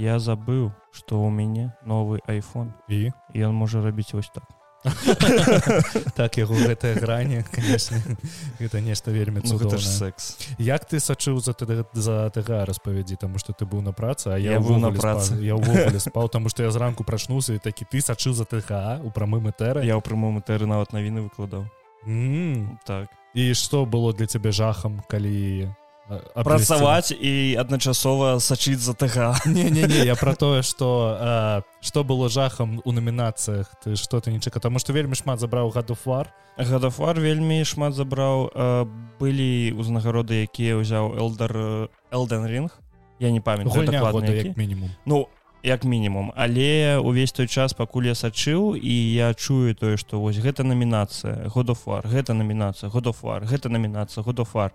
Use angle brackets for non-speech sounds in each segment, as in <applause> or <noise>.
я забыў что у мяне новы iphone. І і ён можа рабіць вось так. <laughs> Так яго гэтая грані <laughs> конечно. Гэта нешта вельмі ну, гэта ж секс. Як ты сачыў за за ТГ распавядзі таму што ты быў на працы а я, Я быў на працы. спаў. я ўвогуле спаў таму што я зранку прачнуўся і такі ты сачыў за ТГ у прамым этэры я ў прамому тэры нават навіны выкладаў. М, так. І што было для цябе жахам калі працаваць і адначасова сачыць за ТГ. Не не не я про тое <laughs> что а, что было жахам у номінацыях ты что ты не чака тому что вельмі шмат забраў гадов вар гадафар вельмі шмат забраў э, былі ўзнагароды якія ўзяў элдар элден ринг я не памятаю як мінімум. Ну як мінімум. Але увесь той час пакуль я сачыў і я чую тое што вось гэта намінацыя годофар гэта намінацыя годофар гэта намінацыя годофар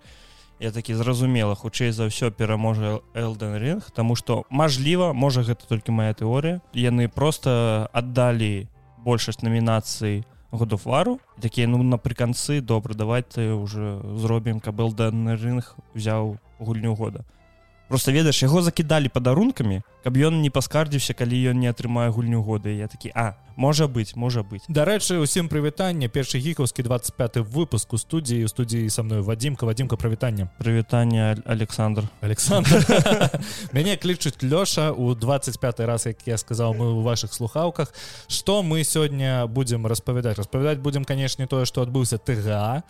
я такі зразумела хутчэй за ўсё пераможа элден ринг тому что мажліва можа гэта толькі моя тэорыя. Яны просто аддалі большасць намінацый годофару такія ну напрыканцы добра давайте уже зробім каб элден ринг взяў гульню года просто ведаеш яго закідалі падарункамі каб ён не паскардзіўся калі ён не атрымае гульню года. Я такі а можа быць можа быць дарэчы усім прывітанне. Першы гікаўскі 25 выпуск у студіі. У студіі са мной вадзімка вадзімка прывітання прывітанне Александр. Александр. <laughs> Мяне клічуць лёша у 25 раз як я сказал мы у ваших слухаўках. Что мы сёння будем распавядаць? Распавядаць будем канешне тое что адбыўся ТГ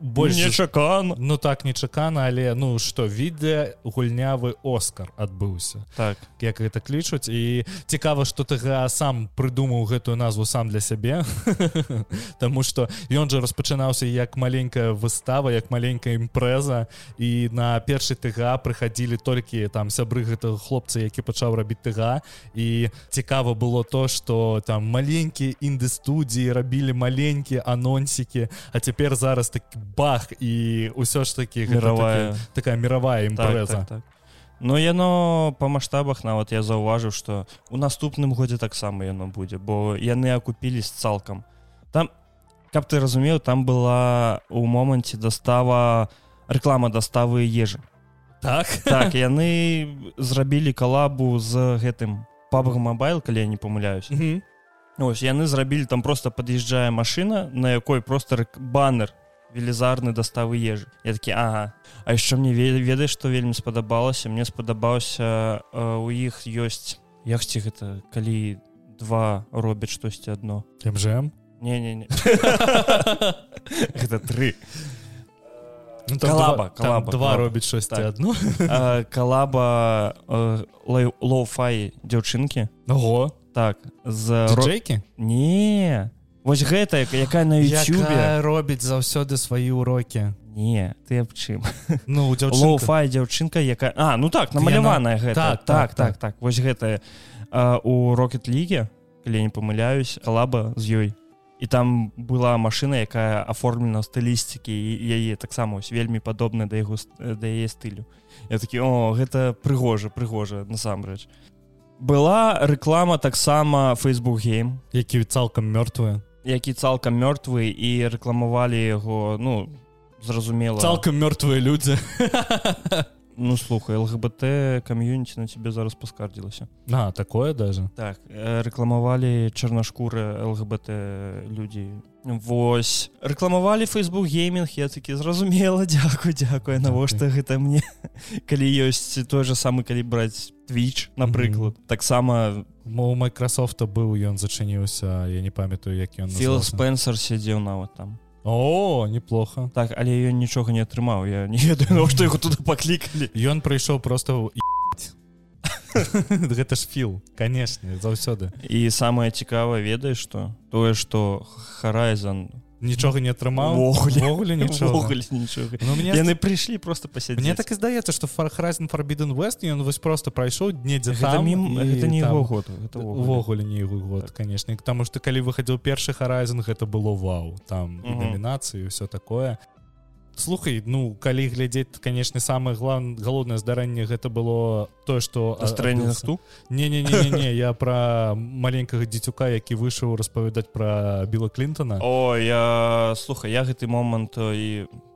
больш чакан ну так нечакана але ну что відэа гульнявы Оскар адбыўся. Так. Як гэта клічуць. І цікава что ТГ сам прыдумаў гэтую назву сам для сябе. <laughs> Таму что ён жа распачынаўся як маленькая выстава як маленькая імпрэза. І на першы ТГ прыхадзілі толькі там сябры гэтага хлопца які пачаў рабіць ТГ і цікава было то что там маленькія інды-студіі рабілі маленькія анонсікі. А цяпер зараз такі бах і ўсё ж таки Мировая. такая мировая так, імпрэза. так, так. Ну яно па маштабах нават я заўважыў што у наступным годзе таксама яно будзе бо яны акупілись цалкам там каб ты разумеў там была у моманце дастава рэклама доставы ежы так. Так яны <laughs> зрабілі калабу з гэтым пабг мобайл калі я не памыляюсь. Мгм. ось яны зрабілі там просто пад'язджае машина на якой просто баннер велізарны доставы ежы я такі ага а яшчэ мне ве- ведаеш што вельмі спадабалася мне спадабаўся э, у іх ёсць якці гэта калі два робяць штосьці адно МЖМ не не не <laughs> гэта тры Ну, Калаба, два, калаба, два робіць штосьці Так. адно калаба э, лоу- лоу-фай дзяўчынкі Ого. Так з Джейкі не вось гэта як- якая на Ютубе робіць заўсёды свае урокі не ты аб чым? Ну дзяўчынка дзяўчынка якая а ну так намаляваная гэта. Так, так так, так так. вось гэтая а, у рокет ліге калі не памыляюсь калаба з ёй. І там была машына якая аформлена ў стылістыкі і яе таксама ось вельмі падобна да яго да яе стылю. Я такі о гэта прыгожа прыгожа насамрэч была рэклама таксама facebook гейм які цалкам мёртвыя які цалкам мёртвы і рэкламавалі яго ну зразумела. Цалкам мёртвыя людзі. <laughs> Ну слухай лгбт кам'юніці на тебе зараз паскардзілася на такое даже? Так рэкламавалі чарнашкуры лгбт людзі. Вось. Рэкламавалі Facebook гейминг я такі зразумела <laughs> дзякую дзякую навошта гэта мне? <laughs> Калі ёсць той же самы калі браць twitch напрыклад таксама мо у Майкрасофта быў ён зачыніўся я не памятаю як ён Філ называўся. спенсер сядзеў нават там. О неплохо. Так але ён нічога не атрымаў я не <laughs> ведаю навошта яго туды паклікалі ён прыйшоў просто ў гэта <laughs> ж філ канешне заўсёды і самае цікавае ведаеш што тое што Харайзан нічога не атрымаў Увогуле. Увогуле нічога Увогуле нічога мне яны прыйшлі просто пасядзець Мне так і здаецца што фархразен фарбіден Вест ён вось просто прайшоў днедзе гэта, там мім, гэта не яго год увогуле не яго год канешне таму што калі выхадзіў першы харайзен гэта было вау. Там і Мгм. намінацыі ўсё такое слухай ну калі глядзець канешне самае глав галоўнае здарэнне гэта было тое што Настроение сту не не не не я пра маленькага дзецюка які выйшаў распавядаць пра біла клинтона О я слухай я гэты момант э, і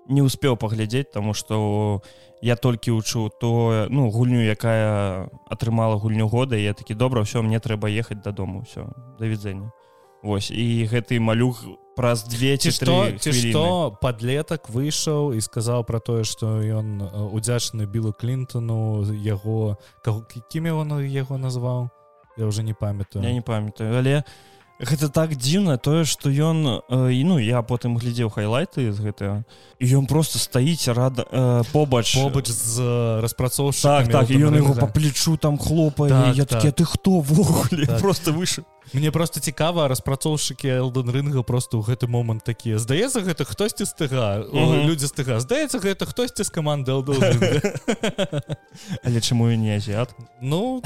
не успеў паглядзець тому что я толькі учу то ну гульню якая атрымала гульню года я такі добра все мне трэба ехаць дадому все да відзення. Вось і гэты малюх праз две ці што ці што подлетак выйшаў і сказаў про тое что ён удзячны білу клинтону яго кім он яго назваў я уже не памятаю. Я не памятаю але гэта так дзіўна тое что ён і ну я потым глядзеў хайлайты з гэтага і ён просто стаіць рада э, побач побач з распрацоўшак так, так, ён его по плечу там хлопае так, я так. такі ты хто ввогуле <laughs> так. просто выйшаў мне просто цікава распрацоўшчыкі элден рынга просто ў гэты момант такія здаецца гэта хтосьці стыга людзі стыга здаецца гэта хтосьці з каманды <laughs> але чаму і не азіат? Ну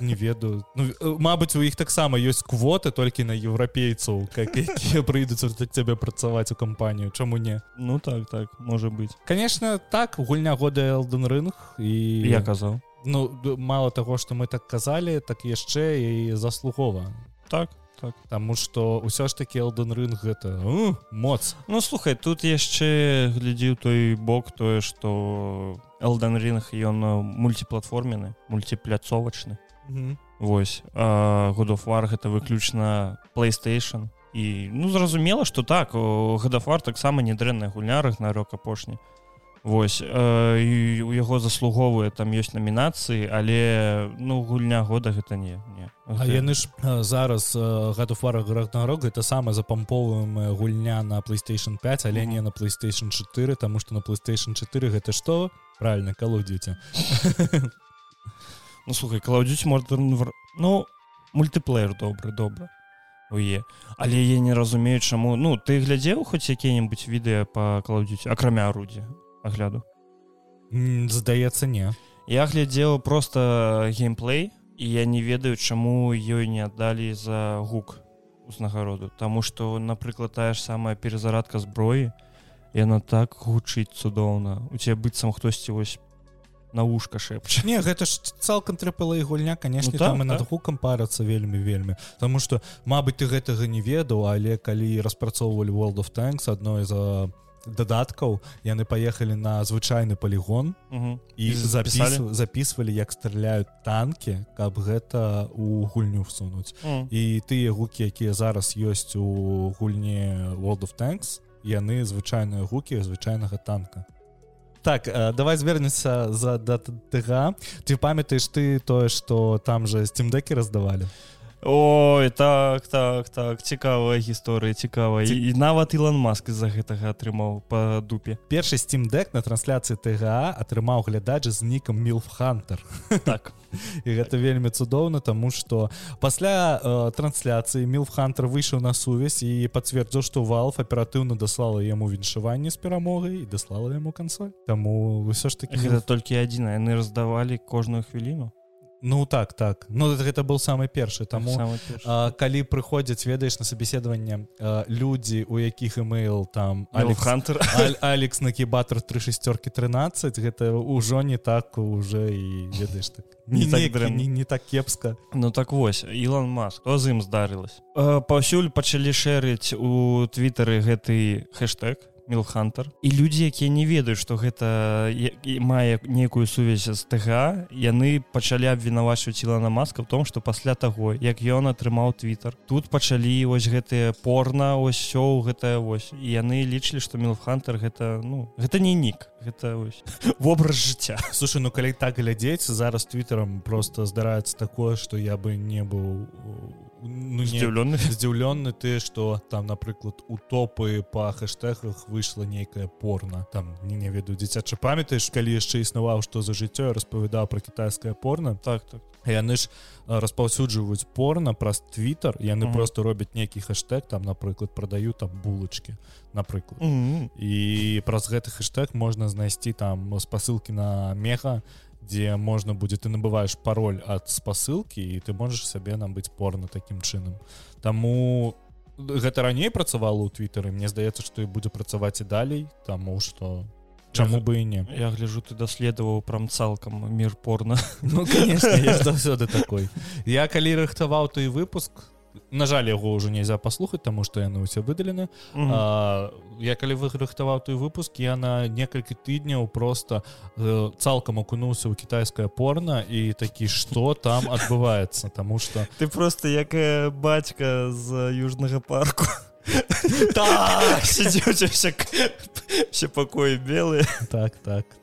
не ведаю. Ну, Мабыць у іх таксама ёсць квоты толькі на еўрапейцаў как якія прыйдуць цябе працаваць у кампанію чаму не? Ну так так можа быть конечно так гульня года элден рынг і я казаў. Ну мало того что мы так казалі так яшчэ і заслугова так так. Таму что ўсё ж таки элден рынг гэта у, моц. Ну слухай тут яшчэ глядзіў той бок тое что элден рынг ён мультиплатформены мультипляцовачны. Вось годофвар гэта выключна playstation. І ну зразумела что так гадафар таксама недрэнная гульнярах на рок апошні Вось э, у яго заслуговыя там ёсць намінацыі але ну гульня года гэта не не. А яны ж зараз гэтуфара грахнарог это самая запамповаемая гульня на playstation 5 але не на playstation 4 тому что на playstation 4 гэта что правильно калудзіце ну слухай калаўдзіць модерн ну мультиплеер добры добра. Уе. але я не разумею чаму ну ты глядзеў хоць якія-небудзь відэа па калаўдзіць акрамя арудзі агляду. Здаецца не. Я глядзеў просто геймплей і я не ведаю чаму ёй не аддалі за гук узнагароду Таму что напрыклад тая ж самая перезарадка зброі яна так гучыць цудоўна у тебя быццам хтосьці вось на ушка шэпча не гэта ж цалкам трапала і гульня конечно ну, там так, і над так. гукам парацца вельмі вельмі Таму что Мабыць ты гэтага не ведаў але калі распрацоўвалі world of tanks адной за дадаткаў яны паехалі на звычайны полигон і запісалі записывалі як страляюць танки каб гэта у гульню всунуць. І тыя гукі якія зараз ёсць у гульне world of tanks яны звычайныя гукі звычайнага танка. Так давай звернецца за датга ты памятаеш ты тое что там же стимдеки раздавалі Ой так так так цікавая гісторыя цікавая. Ці... і нават Ілон Маск з-за гэтага атрымаў па дупе. Першы стимдек на трансляцыі ТГА атрымаў глядач з нікам милфхантер так. <laughs> І гэта вельмі цудоўна тому что пасля э, трансляцыі милфхантер выйшаў на сувязь і пацвердзіў што валф аператыўна даслала яму віншаванне з перамогай і даслала яму кансоль. Таму ўсё ж таки гэта толькі адзіна яны раздавалі кожную хвіліну Ну так так. Ну гэта был самы першы таму а, калі прыходзяць ведаеш на сабеседаванне людзі у якіх email там алехантер Алекс накібатор три шестеркі 13 гэта ўжо не так уже і ведаеш так не, не, так, не, не так кепска Ну так вось Ілон Маск то з ім здарылась паўсюль пачалі шэрыць у твиттары гэты хэштег милхантер і людзі якія не ведаюць что гэта мае некую сувязь з тга яны пачалі абвінавачваць ілана маска в том что пасля таго як ён атрымаў твиттер тут пачалі вось гэтые порно ось все гэтае вось. І яны лічылі что милхантер гэта ну гэта не нік гэта <laughs> вобраз жыцця. Слушай ну калі так глядзець зараз твиттером просто здараецца такое что я бы не быў у ну, здзіўлены здзіўлены <laughs> ты что там напрыклад у топы по хэштегах выйшла нейкая порна там не не ведаю дзіцяча памятаеш калі яшчэ існаваў што за жыццё распавядаў про кітайскае порно. Так так. Яны ж распаўсюджваюць порно праз твиттер яны mm -hmm. просто робяць нейкі хэштег там напрыклад продаю там булочки напрыклад mm -hmm. і праз гэты хэштег можна знайсці там спасылкі на меха дзе можна будзе ты набываешь пароль ад спасылкі і ты можаш сабе нам быць порно таким чынам Таму гэта раней працавала ў твиттары Мне здаецца што і будзе працаваць і далей таму что чаму бы і не. Я гляжу ты даследаваў прям цалкам мир порно. Ну, конечно, заўсёды такой. Я калі рыхтаваў той выпуск на жаль яго ўжо нельзя паслухаць таму што яны ўсе выдалены Мгм. А, я калі выхрыхтаваў той выпуск я на некалькі тыдняў просто э, цалкам акунуўся ў кітайскае порно і такі што там адбываецца тому что ты просто як бацька з южнага парку. Так! Сидзеўся все пакоі белыя так так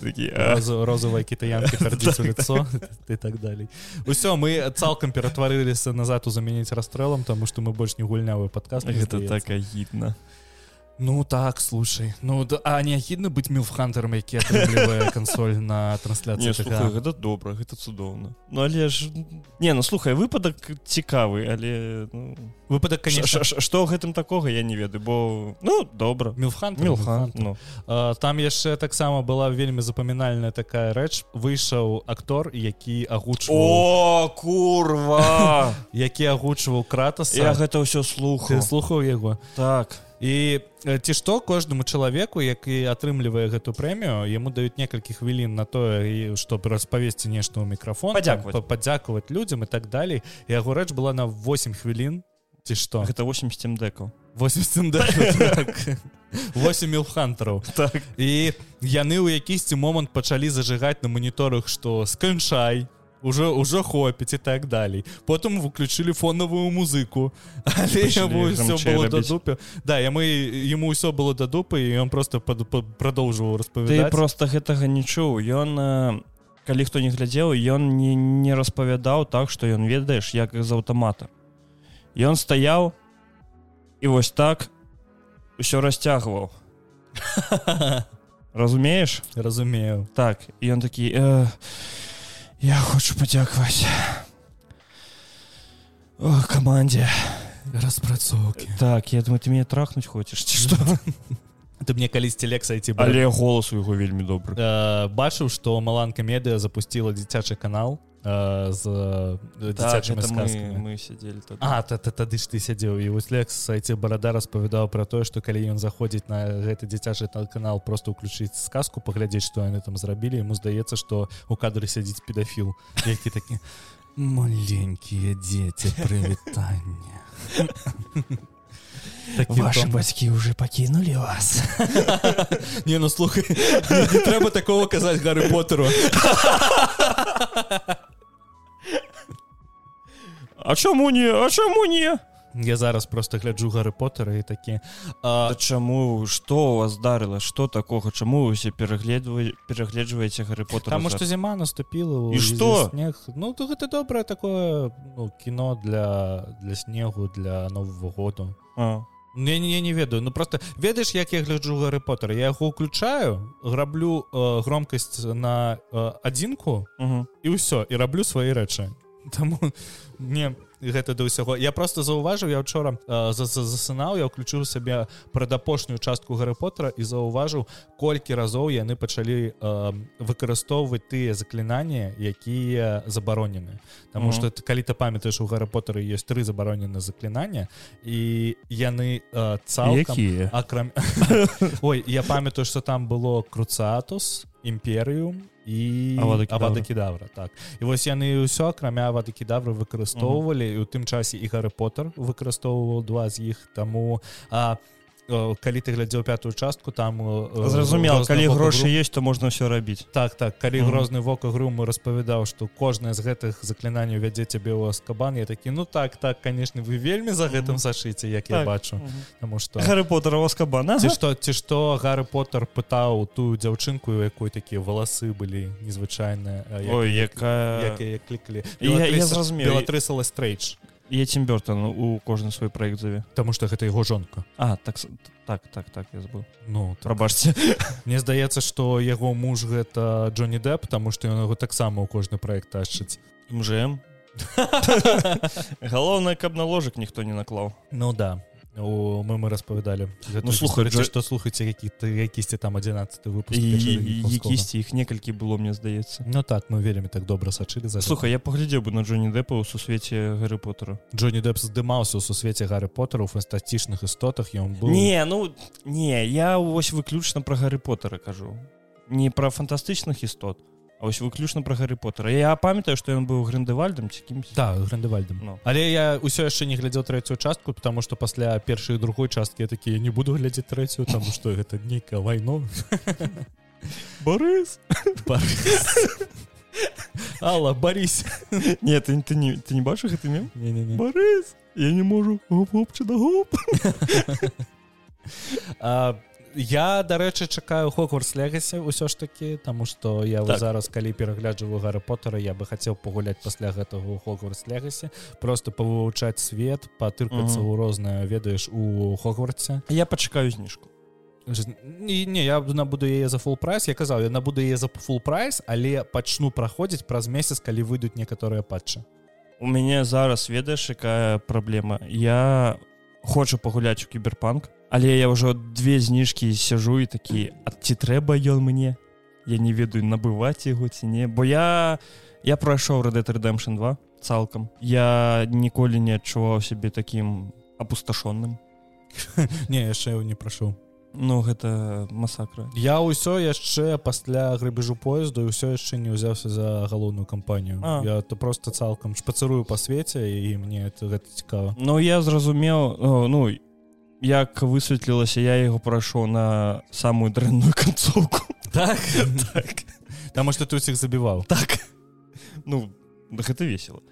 такі а, Розу, розовая кітаянка <laughs> пердзіць у лицо і так далей усё мы цалкам ператварыліся назад у замяніць расстрэлам тому что мы больш не гульнявы падкаст мне гэта так агідна Ну так слушай. Ну да, а не агідна быць мілфхантером які атрымлівае <laughs> кансоль на трансляцыі гэта добра гэта цудоўна Ну але ж не ну слухай выпадак цікавы але ну, выпадак конечно. што ў гэтым такога я не ведаю бо ну добра мілфхантер Мілхан ну. А, там яшчэ таксама была вельмі запамінальная такая рэч. Выйшаў актор які агучваў о курва! <laughs> Які агучваў кратаса. Я гэта ўсё ты слухаў слухаў яго? Так і ці што кожнаму чалавеку які атрымлівае гэту прэмію яму даюць некалькі хвілін на тое і чтоб распавесці нешта ў мікрафон там, Падзякаваць. па- падзякаваць людзям і так далей. Яго рэч была на 8 хвілін ці што. Гэта 8 стэндекаў 8 8 мілхантараў так. І яны ў якісьці момант пачалі зажигаць на моніторах што сканчай уже ўжо хопіць і так далей потым выключылі фонавую музыку. Але яму ўсё было да рабіць. дупы да яму яму ўсё было да дупы і ён просто пад- пад- ты прадоўжваў распавядаць просто гэтага не чуў ён э, калі хто не глядзеў ён не, не распавядаў так што ён ведаеш як з аўтамата ён стаяў і вось так усё расцягваў <laughs> разумееш разумею. Так ён такі э, я хочу падзякаваць О, камандзе распрацоўкі так я думаю ты мяне трахнуць хочаш ці <laughs> што ты мне калісьці лексайці але голас у яго вельмі добры э, бачыў што маланка медыа запустила дзіцячы канал. э, з э, так, дзіцячымі гэта мы, сказкамі мы сядзелі тады. А та, та, тады ж ты сядзеў і вось лекс сайце барада распавядаў пра тое што калі ён заходзіць на гэты дзіцячы канал просто ўключыць сказку паглядзець што яны там зрабілі яму здаецца што у кадры сядзіць педафіл які такі маленькія дзеці прывітанне Ваши бацькі уже пакінулі вас. <laughs> Не ну слухай не, трэба такого казаць гары поттеру. А чаму не а чаму не я зараз просто гляджу гары поттера і такі А чаму што у вас здарыла што такога чаму вы усе перагледвае перагледжваеце гары поттера Таму што зіма наступіла І што? снег ну то гэта добрае такое ну, кіно для для снегу для нового году а, не не не ведаю. Ну просто ведаеш як я гляджу гары поттера я яго уключаю граблю э, громкасць на э, адзінку угу. і ўсё і раблю свае рэчы Таму не гэта да ўсяго. Я просто заўважыў я учора э, за- за- засынаў я ўключыў сабе прадапошнюю частку гары поттера і заўважыў колькі разоў яны пачалі э, выкарыстоўваць тыя заклінанні якія забаронены. Таму Мгм. что ты калі ты памятаеш у гары поттера ёсць тры забаронены заклінання і яны э, цалкам акрам <laughs> Ой я памятаю что там было круцатус імперыум і Авада Кедавра. авада кедавра так і вось яны ўсё акрамя авады кедавры выкарыстоўвалі і ў тым часе і гары поттер выкарыстоўваў два з іх таму а калі ты глядзеў пятую частку там э, зразумела Грозны калі грошы Грум- есть то можна ўсё рабіць так так калі Мгм. грозны вока груму распавядаў што кожнае з гэтых заклінанняў вядзе цябе ў аскабан я такі ну так так конечно вы вельмі за гэтым Мгм. сашыце як я Так. бачу Таму што гары поттера васкабана ці што ці што гары поттер пытаў тую дзяўчынку у якой такія валасы былі незвычайныя а, як- ой якая якія клікалі Я- я зразумеў. Белатрыса Лестрейдж я тим бёртон у кожны свой проект заве Таму што гэта яго жонка а так так так так я забыл. Ну так. прабачце <laughs> мне здаецца што яго муж гэта Джонні Дэп таму што ён яго таксама ў кожны проект ташчыць мжм <laughs> галоўнае каб на ложак ніхто не наклаў. Ну да у мы мы распавядалі Ну, слухай, Джо- што слухаце які ты якісьці там 11 выпуск якісьці іх некалькі было мне здаецца Ну так мы вельмі так добра сачылі за слухай я паглядзеў бы на Джонні дэпа ў сусвеце гары поттера Джонні Дэп здымаўся ў сусвеце гары поттера у фантастычных істотах ён быў не ну не я вось выключна пра гары поттера кажу. Не пра фантастычных істот А вось выключна пра Гарры Поттера. Я памятаю што ён быў грандывальдам ці кімсь да грандывальдам Ну. але я ўсё яшчэ не глядзеў трэцюю частку потому что пасля першай другой часткі я такі не буду глядзець трэцюю там что гэта нейкая вайно <laughs> <laughs> Борис! Алла Борис. Нет ты, ты не ты не бачыш гэты мем? Не-не-не. Борис! Я не можу. Гопчы да гоп? <laughs> А, я дарэчы чакаю хогвартс легасе ўсё ж таки тому что я так. Зараз калі перагляджваю гары поттера я бы хацеў пагуляць пасля гэтага у хогвартс легасе просто павывучаць свет патыркацца ў рознае ведаеш у хогвартсе. Я пачакаю зніжку. Не, не я набуду яе за фул прайс. Я казаў я набуду яе за фул прайс але пачну праходзіць праз месяц калі выйдуць некаторыя патчы. У мяне зараз ведаеш якая праблема? Я хочу пагуляць у кіберпанк але я ўжо две зніжкі сяжу і такі а ці трэба ён мне? Я не ведаю набываць яго ці не бо я я прайшоў Red Dead Redemption 2 цалкам. Я ніколі не адчуваў сябе таким апусташонным <laughs> не яшчэ не прашу ну гэта масакра. Я ўсё яшчэ пасля грыбежу поезду ўсё яшчэ не ўзяўся за галоўную кампанію. А. я то просто цалкам шпацырую па свеце і мне это гэта цікава. Ну я зразумеў ну як высветлілася я яго прайшоў на самую дрэнную канцоўку. Так? <laughs> Так. Таму што ты ўсіх забіваў. Так. Ну гэта весело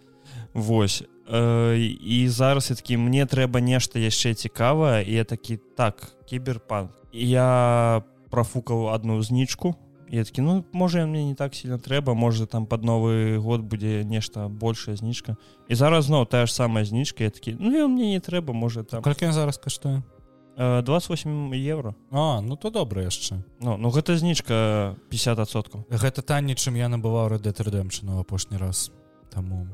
Вось. Э, і зараз я такі мне трэба нешта яшчэ цікавае і я такі так кіберпанк. Я профукаў одну знічку я такі ну можа мне не так сильно трэба можа там под новы год будзе нешта большая знічка і зараз зноў тая ж самая знічка я такі ну ён мне не трэба можа там колькі ён зараз каштуе э, 28 евро. А ну то добра яшчэ ну ну гэта знічка 50соткаў гэта танней чым я набываў Red Dead Redemption у апошні раз. Таму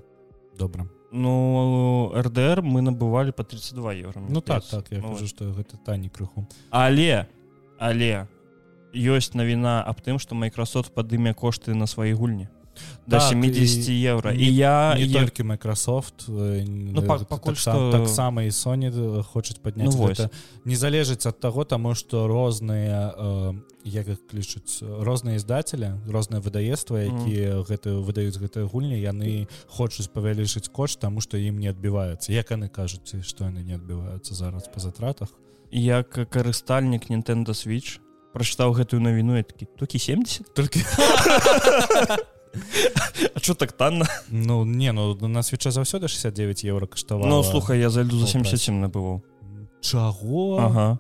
добра. Ну рдр мы набывалі по 32 евро Ну так так я Ну, кажу што гэта танней крыху. Але але ёсць навіна аб тым што Microsoft падыме кошты на свае гульні. До Так, 70 і евро не- і я не я- толькі Microsoft ну, пак- пакуль што- таксама і Sony э, хочуць падняць Ну, гэта. не залежыць ад таго таму што розныя э, як іх клічуць розныя издателя розныя выдаества якія гэты выдаюць гэтыя гульні яны хочуць павялічыць кошт таму што ім не адбіваецца як яны кажуць што яны не адбіваюцца зараз па затратах? Як карыстальнік Nintendo switch прачытаў гэтую навіну такі толькі 70 <laughs> толькі. А чё так танна? Ну не ну на свеча заўсёды 69 евро каштавала Ну слухай я зайду за Full price. 77 набываў чаго Ага.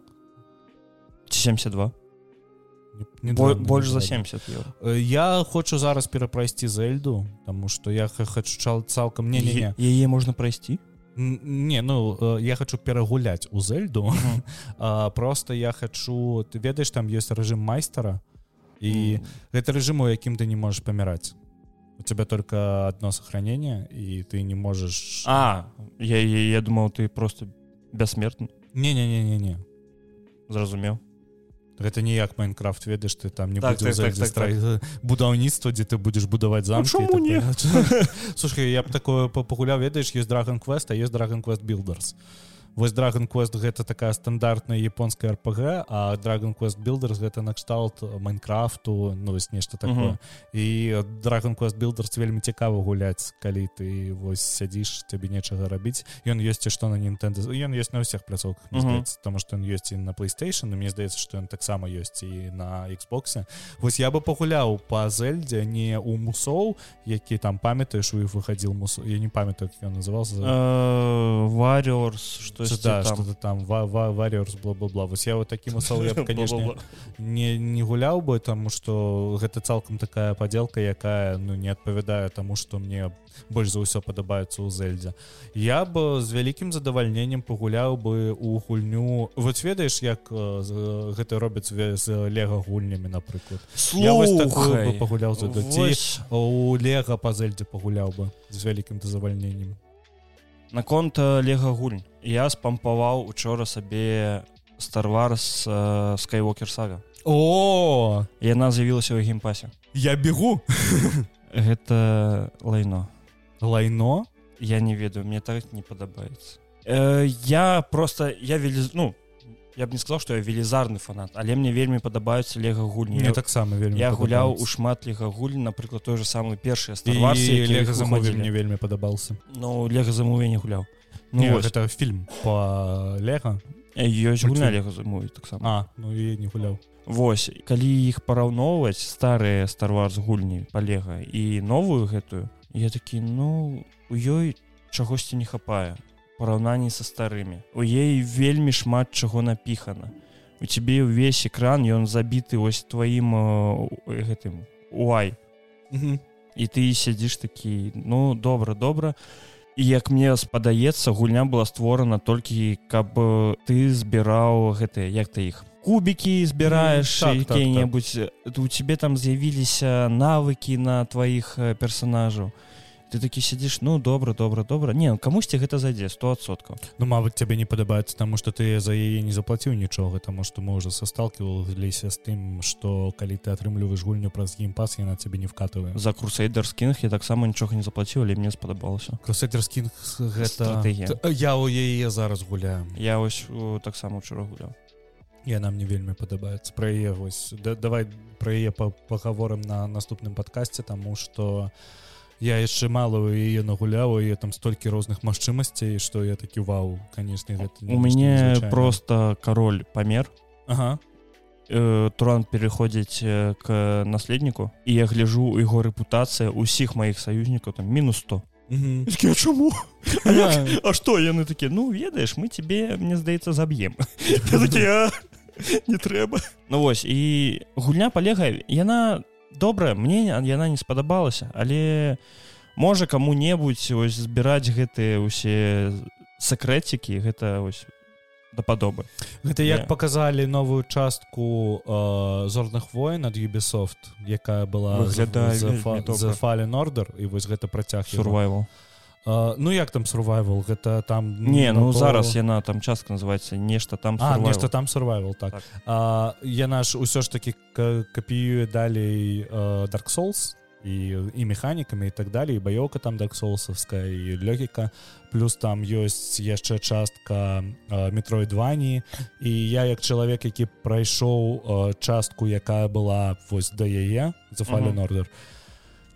Ці 72 Не- не Бо, дрэнна, больш не за дрэнна. 70 евро. Э, я хочу зараз перапрайсці зельду тому что я ха- хочу чал цалкам не не не. Е- яе можна прайсці не ну э, я хочу перагуляць у зельду. <laughs> А, просто я хочу ты ведаеш там есть рэжым майстара і гэта рэжым у якім ты не можешь паміраць у тебя только одно сохранение і ты не можешь А я, я, я думаў ты просто бяссмертны не не не не не зразумеў гэта не як майнкрафт ведаеш ты там не Так, так, так, так, так. будаўніцтва дзе ты будзеш будаваць і не? такое. <laughs> слушай я б такое па- пагуляў ведаеш есть dragon quest а есть dragon quest builders вось dragon quest гэта такая стандартная японская рпг а dragon quest builders гэта накшталт майнкрафту ну вось нешта такое Мгм. і dragon quest builders вельмі цікава гуляць калі ты вось сядзіш цябе нечага рабіць ён ёсць і што на Nintendo ён ёсць на ўсіх пляцоўках Мгм. здаецца тому что ён ёсць і на PlayStation і мне здаецца што ён таксама ёсць і на Xbox вось я бы пагуляў па зельдзе не у мусоў які там памятаеш у іх выхадзіл мус я не памятаю ён назывался варёрс что да, что-то там ва- ва- Warriors бла-бла-бла. Вось я вот такі мусол <laughs> я б, конечно не не гуляў бы тому что гэта цалкам такая падзелка якая ну не адпавядае тому что мне больш за ўсё падабаецца ў зельдзе я бы з вялікім задавальненнем пагуляў бы у гульню. Вот ведаеш як э, гэта робяць з лего гульнямі напрыклад? Я вось такую бы пагуляў за ці у лего па зельдзе пагуляў бы з вялікім задавальненнем наконт лего гульнь я спампаваў учора сабе старварс скайвокер сага о! Яна з'явілася ў геймпасе. Я бегу гэта лайно. Лайно? Я не ведаю мне так не падабаецца. Э, я просто я вельз ну я б не сказал что я велізарны фанат але мне вельмі падабаюцца лего гульні мне таксама вельмі я гуляў у шмат лего гульні напрыклад той же самый першыя І Лего замове мне вельмі падабаўся ну лего замове не гуляў ну, Не, вось, гэта фільм по Лего. Ёсць гульня лего замове таксама А ну і не гуляў Вось калі іх параўноўваць старыя старварс гульні палега і новую гэтую я такі ну у ёй чагосьці не хапае параўнанні са старымі. У ей вельмі шмат чаго напіхана. У цябе ўвесь экран ён забіты ось тваім э, гэтым уай. І ты сядзіш такі ну добра добра і як мне спадаецца гульня была створана толькі каб э, ты збіраў гэтыя як ты іх кубікі збіраеш так, так, якія-небудзь. так, у цябе там з'явіліся навыкі на тваіх э, персонажаў ты такі сядзіш ну добра добра добра не ну, камусьці гэта зайдзе? Стосоткаў Ну мабыць цябе не падабаецца таму што ты за яе не заплаціў нічога таму што мы ўжо састалкиваліся з тым што калі ты атрымліваеш гульню праз геймпас яна цябе не вкатывае. За крусейдер скінг я таксама нічога не заплаціў але мне спадабалася. Кросетерскін гэта Стратэгія. Т- я ў яе зараз гуляю. Я ось таксама учора гуляў. Яна мне вельмі падабаецца. Пра яе вось да, давай пра яе па- пагаворым на наступным падкасці таму што я яшчэ мала ў яе нагуляў і там столькі розных магчымасцей што я такі вау канешне гэта у мяне просто король памер. Ага. э, Туран переходзіць э, к наследніку і я гляжу яго рэпутацыя усіх маіх саюзнікаў там мінус 100 Мгм. чаму? <laughs> Я- А што яны такі ну ведаеш мы тебе мне здаецца заб'ем <laughs> такі, «А, не трэба Ну вось і гульня палега яна добрая мне яна не спадабалася але можа каму-небудзь ось збіраць гэтыя усе сакрэцікі гэта ось дападобы Гэта як Не. показалі новую частку э, зорных воін ад Ubisoft якая была Выглядае за Fallen Order і вось гэта працяг яго. сурвайвал Э, Ну як там survival? Гэта там Не ну то- зараз яна там частка называется нешта там А, нешта там survival так, Так. А, яна ж усё ж таки ка- капіюе далей э, Dark Souls і і механікамі і так далей баёўка там Dark Soulсовская і лёгіка. Плюс там ёсць яшчэ частка метроидвані і я як чалавек які прайшоў частку якая была вось да яе за Fallen Мгм. Order.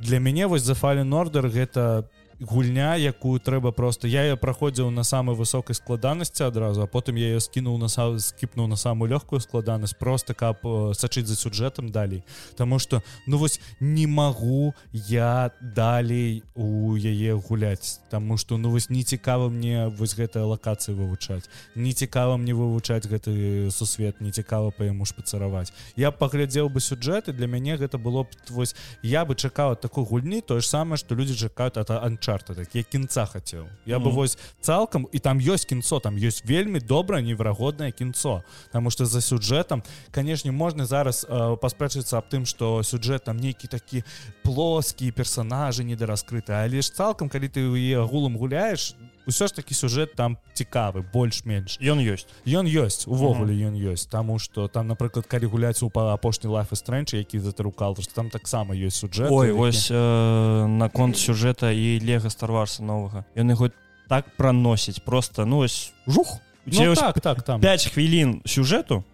Для мяне вось за Fallen Order гэта гульня якую трэба просто я ее праходзіў на самой высокай складанасці адразу а потым я ее скінуў на са скіпнуў на самую лёгкую складанасць просто каб сачыць за сюжэтам далей. Таму что ну вось не магу я далей у яе гуляць Таму что ну вось не цікава мне вось гэтая лакацыі вывучаць не цікава мне вывучаць гэты сусвет не цікава па яму шпацараваць я паглядзеў бы сюжэты для мяне гэта было б вось я бы чакаў такой гульні тое ж самае што людзі чакаюць ад анчарта так я кінца хацеў я бы Мгм. вось цалкам і там ёсць кінцо там ёсць вельмі добрае неверагоднае кінцо Таму што за сюжэтам канешне можна зараз э, паспрэчыцца аб тым што сюжэт там нейкі такі плоскі персонажы недараскрыты але ж цалкам калі ты яе агулам гуляеш усё ж такі сюжэт там цікавы больш-менш. Ён ёсць. Ён ёсць увогуле ён ёсць таму што там напрыклад калі гуляць у па апошні лайф стрэнч які затарукал што там таксама ёсць сюжэт Ой вось э, наконт сюжэта і лего старварса новага. Ён яго так праносіць просто ну ось жух! Ну, так так там. 5 хвілін сюжэту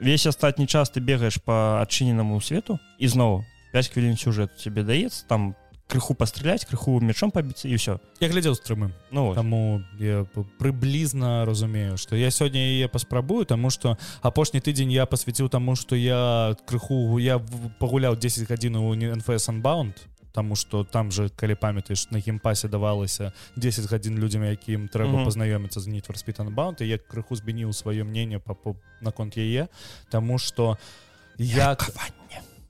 весь астатні час ты бегаеш по адчыненаму свету і зноў 5 хвілін сюжэт тебе даецца там крыху пастраляць крыху мячом пабіцца і ўсё я глядзеў стрымы ну. Таму я прыблізна разумею што я сёння яе паспрабую таму што апошні тыдзень я пасвяціў таму што я крыху я пагуляў 10 гадзін у Unbound Таму што там же калі памятаеш на геймпасе давалася 10 гадзін людзям якім трэба Мгм. пазнаёміцца з Need for Speed Unbound і я крыху змяніў сваё мнение па, наконт яе Таму што як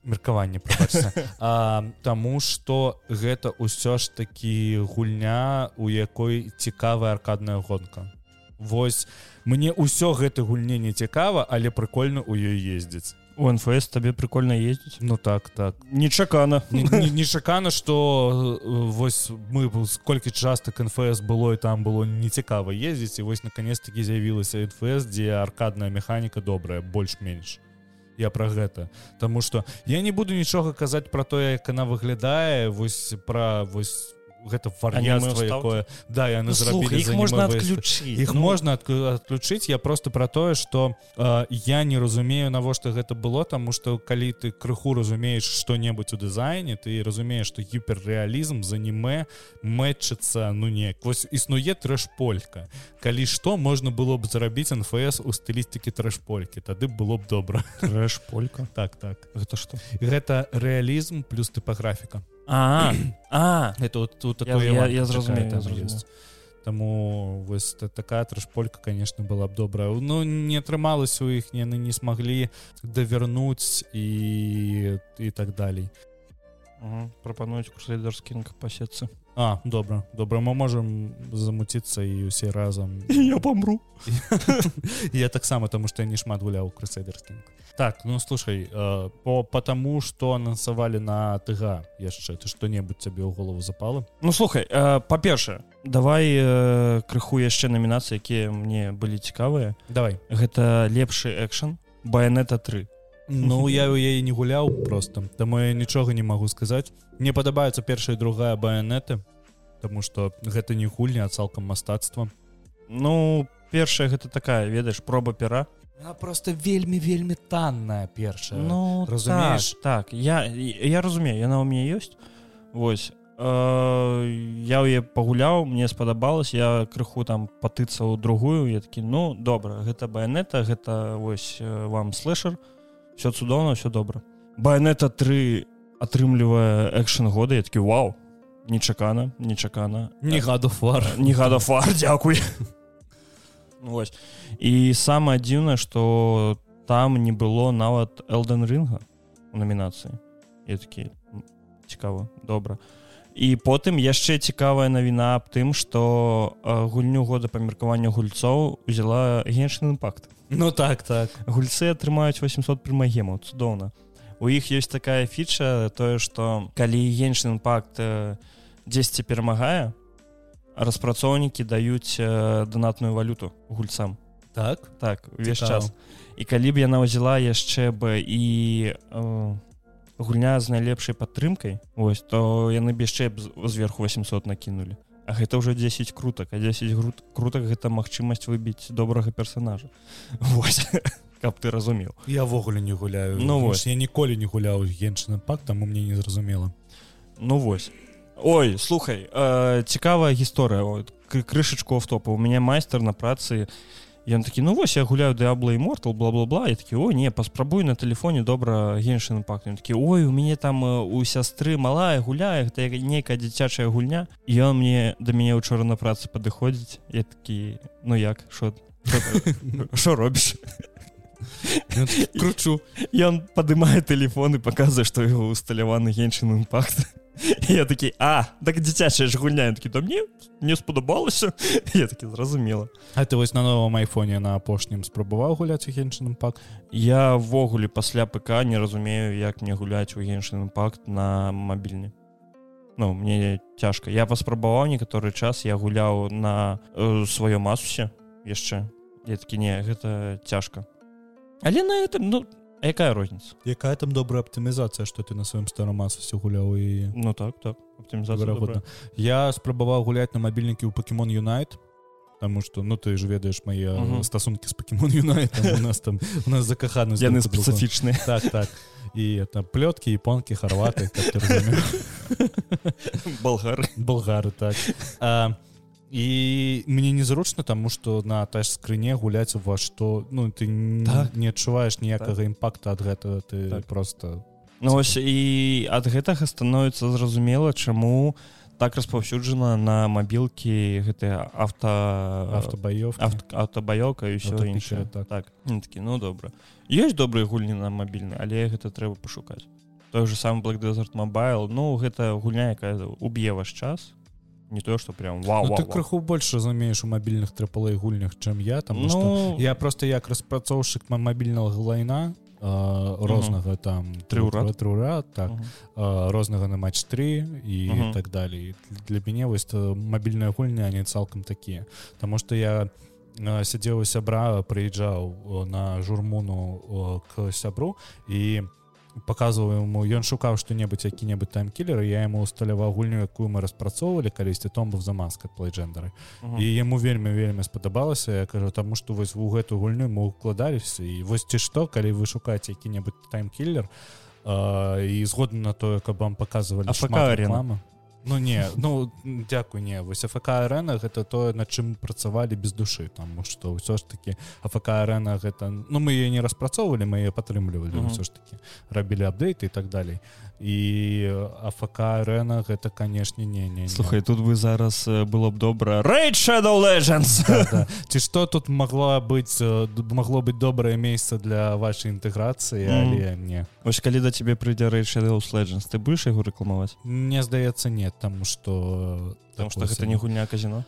меркаванне прабачце. <laughs> а, Таму што гэта ўсё ж такі гульня у якой цікавая аркадная гонка. Вось мне ўсё гэта гульне не цікава але прыкольна у ёй ездзіць. У нфс табе прикольно ездзіць? Ну так так. Нечакана. <laughs> Нечакана что вось мы колькі частак нфс было і там было нецікава ездзіць і вось наконец-таки з'явілася нфс дзе аркадная механіка добрая больш-менш я про гэта. Таму что я не буду нічога казаць про тое як она выглядае вось пра вось гэта вар'янства якое да яны Ну, зрабілі іх за можна адключыць іх ну, можна адключыць я просто про тое что э, я не разумею навошта гэта было тому что калі ты крыху разумееш что-небудзь у дызайне ты разумееш что гіперрэалізм з аніме мэтчыцца ну неяк вось існуе трэш-полька. Калі што можна было б зарабіць нфс у стылістыкі трэш-полькі тады было б добра трэш полька <laughs> так так. Гэта што гэта рэалізм плюс тыпаграфіка а а это вот тут Я- я- я зразумеў. Таму вось та- такая трэшполька конечно была б добрая Ну не атрымалася у іх яны не смаглі давярнуць і і так далей. Прапануюць курсайдерскінг пасецца А добра добра. Мы можам замуціцца і усе разам <laughs> я памру <laughs> я таксама таму што я не шмат гуляў крысайдерскінг так ну слушай э, по потому что анансавалі на тыга яшчэ ты што-небудзь цябе ў голову запала Ну слухай э, па-першае давай э, крыху яшчэ намінацыі якія мне былі цікавыя. Давай. Гэта лепшы экшн баянета 3 Ну я ў яе не гуляў просто таму я нічога не магу сказаць. Мне падабаецца першая другая баянеты Таму что гэта не гульня а цалкам мастацтва. Ну першая гэта такая ведаеш проба пера просто вельмі вельмі танная першая Ну разумееш? так, так. Я я разумею яна ў мяне ёсць Вось э, я ў яе пагуляў мне спадабалось я крыху там патыцаў другую я такі ну добра гэта баянета гэта вось э, вам слэшер. Все цудоўна все добра баянета 3 атрымлівае экшн года я такі вау нечакана нечакана не гаду фар не гада фар дзякуй Вось і самае дзіўнае што там не было нават элден рынга у намінацыі я такі «М, цікава добра і потым яшчэ цікавая навіна аб тым што э, гульню года па меркаванню гульцоў узяла геншны імпакт Ну так так. Гульцы атрымаюць 800 прымагемаў цудоўна у іх ёсць такая фіча тое што калі геншны імпакт э, дзесьці перамагае распрацоўнікі даюць э, донатную валюту гульцам. Так? Так увесь час. І калі б яна ўзяла яшчэ бы і э, гульня з найлепшай падтрымкай ось то яны б яшчэ зверху 800 накінулі А гэта ўжо 10 крутак а 10 грут крутак гэта магчымасць выбіць добрага персонажа. <laughs> Вось каб ты разумеў я-ввогуле не гуляю. Ну вось. я ніколі не гуляў генчным пактам у мне не зразумела. Ну вось Ой слухай э, цікавая гісторыя. Крышачку автопа. У мяне майстар на працы. Ён такі ну вось я гуляю дыабла і мортал бла-бла-бла я такі о не паспрабуй на телефоне добра геншын пак такі ой у мяне там э, у сястры малая гуляе гэта нейкая дзіцячая гульня і ён мне да мяне учора на працы падыходзіць я такі ну як що що робіш <laughs> кручу. Ён падымае телефон і паказвае што яго усталяваны геншын імпакт. Я такі а так дзіцячая ж гульня такі да мне не спадабалася я такі зразумела А ты вось на новым айфоне на апошнім спрабаваў гуляць у генчным пак я ввогуле пасля ПК не разумею як мне гуляць у геншын імпакт на мабільні. Ну мне цяжка. Я паспрабаваў некаторы час я гуляў на э, сваём асусе яшчэ. Я такі не гэта цяжка але на этом ну якая розніца якая там добрая аптымізацыя што ты на сваім старом асусе гуляў і ну так так. Аптымізацыя я спрабаваў гуляць на мабільнікі ў покемон юнайт Таму что ну ты ж ведаеш мае Мгм. стасункі з покемон юнайт у нас там у нас закаханы яны спецыфічныя так так. І это плёткі японкі харваты болгары болгары так. А, і мне незручна таму что на таж скрыне гуляць ва што ну ты Так. не адчуваеш ніякага імпакта ад гэтага ты Так. просто Ну ось і ад гэтага становіцца зразумела чаму так распаўсюджана на мабілкі гэтыя авто автабаёв аўтабаёка і ўсё Аўтапікеры, іншае. так. так. Ну, такі ну добра. Ёсць добрыя гульні на мабільны але гэта трэба пашукаць. Той же сам Black Desert Mobile ну гэта гульня якая уб'е ваш час не то что прям вау, ну, вау, ты вау. крыху больш разумееш у мабільных трыплэй гульнях чым я там ну, я просто як распрацоўшчык ма- мабільнага лайна а, рознага там Трыўрад. трыура так Мгм. а, рознага на матч 3 і Мгм. так далей для мяне вось то мабільная гульня не цалкам такія Таму што я а, сядзеў сябра прыязджаў на журмуну к сябру і показываў ему ён шукаў што-небудзь які-небудзь таймкілер я ему усталяваў гульню якую мы распрацоўвалі калісьці том быў за маска плейджендеры Мгм. і яму вельмі вельмі спадабалася я кажу таму што вось у гэту гульню мы укладаліся і вось ці што калі вы шукаеце які-небудзь таймкілер і згодна на тое каб вам показывалі шмат арена. Ну не ну дзякуй не вось АФК арена гэта тое над чым працавалі без душы таму што ўсё ж таки АФК арена гэта ну мы яе не распрацоўвалі мы яе падтрымлівалі ўсё ж таки рабілі апдейты і так далей і АФК арена гэта канешне не не, не. Слухай тут бы зараз э, было б добра Raid Shadow Legends Да, да. ці што тут могла быць э, магло быць добрае месца для вашай інтэграцыі Мгм. але не Вось калі да цябе прыйдзе Raid Shadow Legends ты будешь яго рэкламаваць мне здаецца нет таму што Потому что гэта сабе. не гульня а казино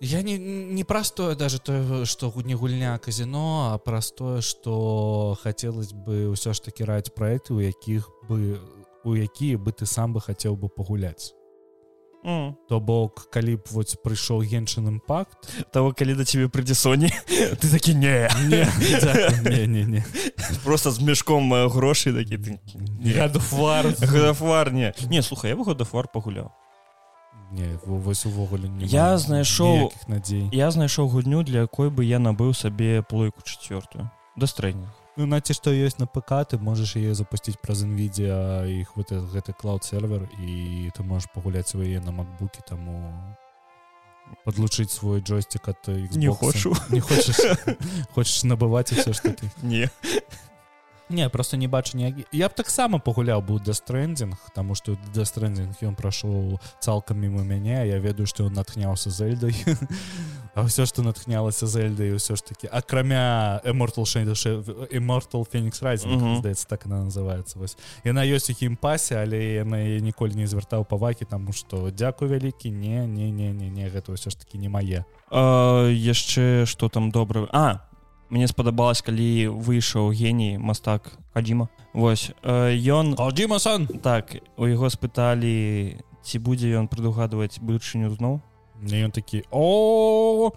Я не, не простое даже то, что не гульня казино, а простое, что хотелось бы ўсё ж таки раць проекты, у якіх бы у якія бы ты сам бы хотел бы пагуляць. М. То бок калі б вот прыйшоў геншин імпакт того калі да цябе прыйдзе Соні <laughs> ты такі не не, не, не, не. просто з мешком грошай такі ты Гадфар Годафар не. Не слухай я бы Годафар пагуляў. Не во- вось увогуле Я знайшоў- надзей. я знайшоў гульню для якой бы я набыў сабе плойку чацвёртую. Дастрэйнінг Ну наці што ёсць на ПК ты можаш яе запусціць праз NVIDIA іх гэты, гэты клауд сервер і ты можаш пагуляць свае на макбуке таму подлучыць свой джойстик от Xbox. Не хочу. не хочаш <laughs> хочаш набываць усё ж таки не не просто не бачу ніякі я б таксама пагуляў быў дэстрэндинг тому что дэстрэндинг ён прайшоў цалкам мимо мяне я ведаю што ён натхняўся зельдай. <laughs> А ўсё што натхнялася зельдай ўсё ж таки акрамя immortal immortal Phoenix Rising Мгм. здаецца так она называется вось. Яна ёсць у геймпасе але яна ніколі не звяртаў павакі таму што дзякуй вялікі не не не не не гэта ўсё ж таки не мае. Яшчэ что там добра а мне спадабалось калі выйшаў геній мастак хадзіма Вось э, ён Димасан так у яго спыталі ці будзе ён прадугадваць будучыню зноў не ён такі о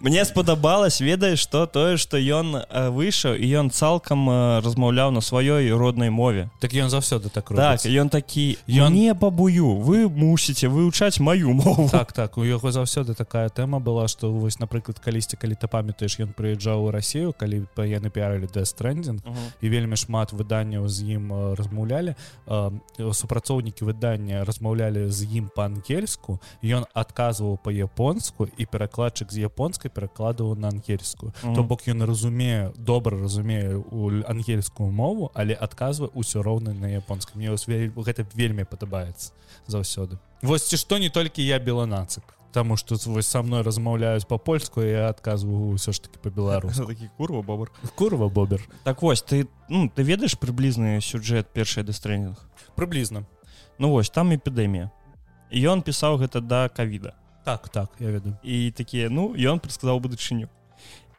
мне спадабалось ведаеш што тое што ён э, выйшаў і ён цалкам э, размаўляў на сваёй роднай мове. Так ён заўсёды так так ён такі Ён- не бабую вы мусіце вывучаць маю мову так так у яго заўсёды такая тэма была што вось напрыклад калісьці калі ты памятаеш ён прыязджаў у Расію калі яны піарылі дэстрэндинг Мгм. і вельмі шмат выданняў з ім э, размаўлялі э, супрацоўнікі выдання размаўлялі з ім па-ангельску ён адказваў па-японску і перакладчык з японскай перакладываў на ангельскую. Мгм. то бок ён разумее добра разумее у ангельскую мову але адказвае ўсё роўна на японскай мне гэта вельмі падабаецца заўсёды. Вось ці што не толькі я беланацык Таму што вось са мной размаўляюць па-польску я адказваю ўсё ж таки <laughs> па-беларуску. Такі курва бобр. Курва бобер так вось ты ну ты ведаеш прыблізны сюжэт першай дэстрэнінг прыблізна. Ну вось там эпідэмія ён пісаў гэта да кавіда так так я ведаю і такія ну ён прадказаў будучыню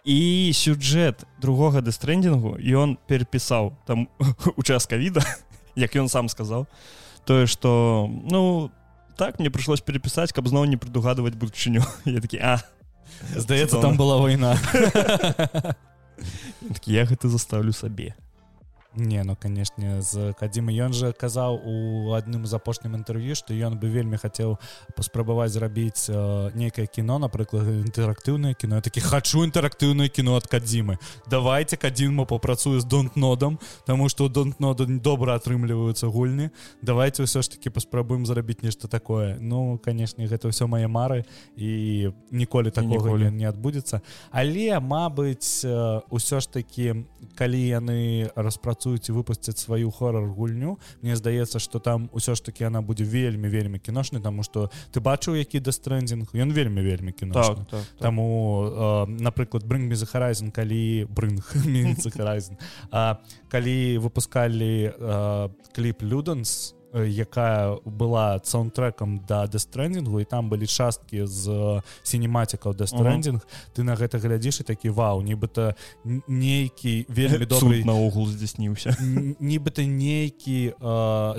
і сюжэт другога дэстрэндингу ён перапісаў там у час кавіда як ён сам сказаў тое что ну так мне прыйшлось перапісаць каб зноў не прадугадваць будучыню <laughs> я такі а здаецца там была вайна <laughs> я гэта заставлю сабе не ну канешне з кадзімы ён жа казаў у адным з апошнім інтэрв'ю што ён бы вельмі хацеў паспрабаваць зрабіць э, нейкае кіно напрыклад інтэрактыўнае кіно такі хачу інтэрактыўнае кіно ад кадзімы давайте кадзіму папрацую з донтнодам тому што донтнода добра атрымліваюцца гульні давайте ўсё ж таки паспрабуем зрабіць нешта такое ну канешне гэта ўсё мае мары і ніколі такога ніколі. не, адбудзецца але Мабыць э, ўсё ж таки калі яны распрацуюць і выпусцяць сваю хорар гульню Мне здаецца что там ўсё ж таки она будзе вельмі вельмі кіношны тому что ты бачыў які дэстрэндинг ён вельмі вельмі кіношны так, так, так. Таму э, напрыклад брынг безахарайзен калі брынг <laughs> калі выпускалі э, кліп люданс э, якая была саундтрекам да дэстрэндингу і там былі часткі з сінематікаў дэстрэндинг uh -huh. ты на гэта глядзіш і такі вау нібыта нейкі вельмі добрый наогул здзясніўся <laughs> нібыта нейкі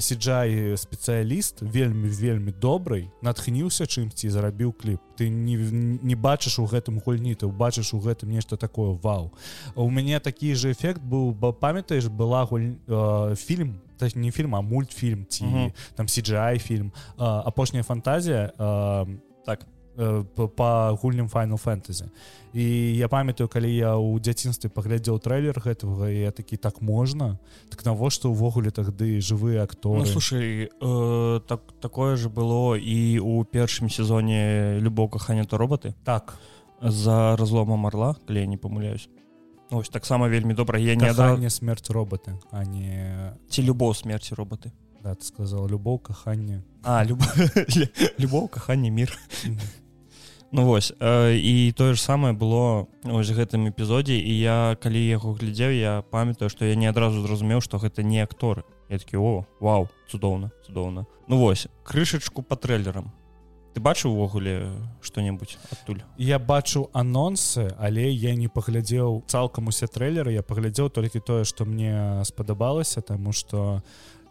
сиджай спецыяліст вельмі вельмі добрый натхніўся чымсьці зарабіў кліп. Ты не, не бачыш у гэтым гульні ты убачыш у гэтым нешта такое вау у мяне такі же эфект быў ба памятаеш была гуль э, фільм так не фільм а мультфільм ці -huh. там CGI фільм апошняя фантазія э, так по гульням final фэнтэзі і я памятаю калі я ў дзяцінстве паглядзеў трэйлер гэтага я такі так можна так навошта ўвогуле тады жывыя акторы? Ну, слушай э, так такое же было і у першым сезоне любоў кахання то роботы так. За разломом орла калі я не памыляюсь ось таксама вельмі добра. Я не адранне смерць роботы а не ці любоў смерці роботы да, сказал любоў кахання а люб... <laughs> любоў каханне мир ну вось э, і тое ж самае было ось гэтым эпізодзе і я калі яго глядзеў я памятаю што я не адразу зразумеў што гэта не акторы. Я такі о вау цудоўна цудоўна ну вось крышачку по трэйлерам ты бачыў увогуле что-небудзь адтуль я бачу анонсы але я не паглядзеў цалкам усе трэйлеры я паглядзеў толькі тое што мне спадабалася таму что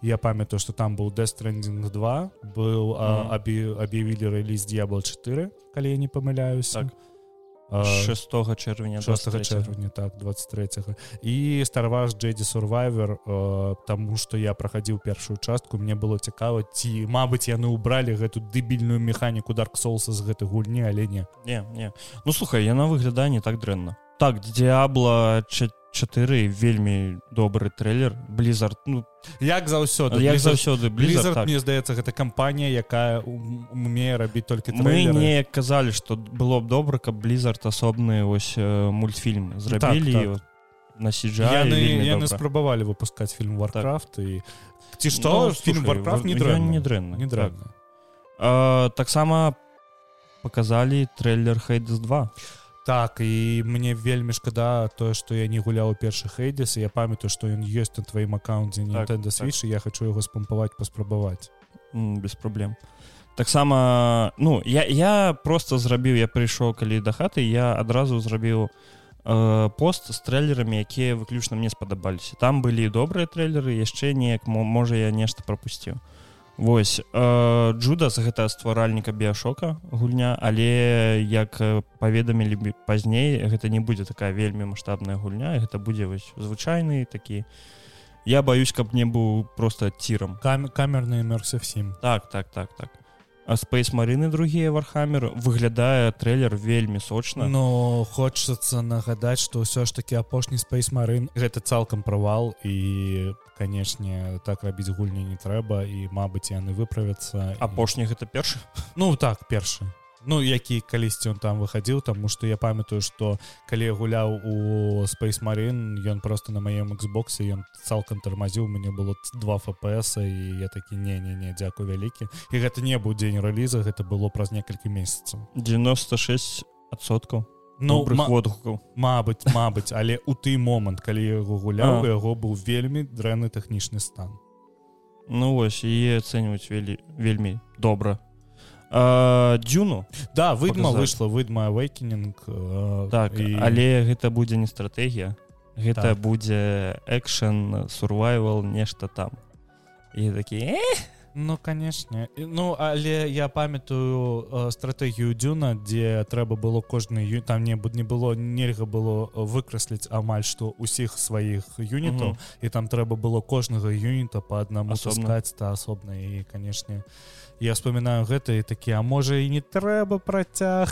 я памятаю что там был дэстрендинг 2 был mm. аб'явілі рэліз дьябл 4 калі я не памыляюсь так. 6 чэрвеня 6 чэрвеня так 23 і старваш джейдзі сурвайвер таму што я прахадзіў першую частку мне было цікава ці Мабыць яны ўбралі гэту дэбільную механіку дарк соуса з гэтай гульні але не. Не не. Ну слухай яна выглядае не так дрэнна так д'ябла 4 4 вельмі добры трейлер. Blizzard ну як заўсёды як заўсёды blizzard, так. мне здаецца гэта кампанія якая умее рабіць толькі мы не казалі что было б добра каб blizzard асобны ось мультфільм зрабілі так, так. на сиджа яны, яны спрабавалі выпускаць фільм warcraft так. і ці што? Ну, фільм warcraft не дрэнна не дрэнна не дрэнна таксама показалі трейлер хейдс 2 так і мне вельмі шкада тое што я не гуляў у першы хейдес я памятаю што ён ёсць на тваім аккаунце не так, свішы так. я хочу яго спампаваць паспрабаваць без праблем таксама ну я я просто зрабіў я прыйшоў калі да хаты я адразу зрабіў э, пост з трэйлерамі якія выключна мне спадабаліся там былі добрыя трэйлеры яшчэ неяк можа я нешта пропусціў Вось э, Джудас гэта стваральніка біяшока гульня, але як паведамілі пазней гэта не будзе такая вельмі маштабная гульня гэта будзе вось звычайны такі. Я баюсь, каб не быў просто цірам Кам камерны мерся всім так так так так спейс марыны другія вархамер выглядае трейлер вельмі сочна но хочацца нагадаць што ўсё ж таки апошні спейс марын гэта цалкам правал і канешне так рабіць гульні не трэба і мабыць яны выправяцца апошні гэта першы ну так першы ну які калісьці он там выхадзіў таму што я памятаю што калі гуляў у спейс марин ён просто на маем xбосе ён цалкам тармазіў мне было два фпс і я такі не не не дзякую вялікі і гэта не быў дзень рэліза гэта было праз некалькі месяцаў. 96соткаў ну водгукаў. Мабыць Мабыць але у ты момант калі яго гуляў яго быў вельмі дрэнны тэхнічны стан. Ну вось і ацэньваць вельмі вельмі добра дзюну да выдма выйшла выдма вейкінінг так і... але гэта будзе не стратэгія. Гэта так. будзе экшн сурвайвал нешта там. І такі ну канешне ну але я памятаю стратэгію дзюна дзе трэба было кожны ю там не не было нельга было выкрасліць амаль што усіх сваіх юнітаў і там трэба было кожнага юніта по аднаму сускаць та асобна і канешне я вспоминаю гэта і такі а можа і не трэба працяг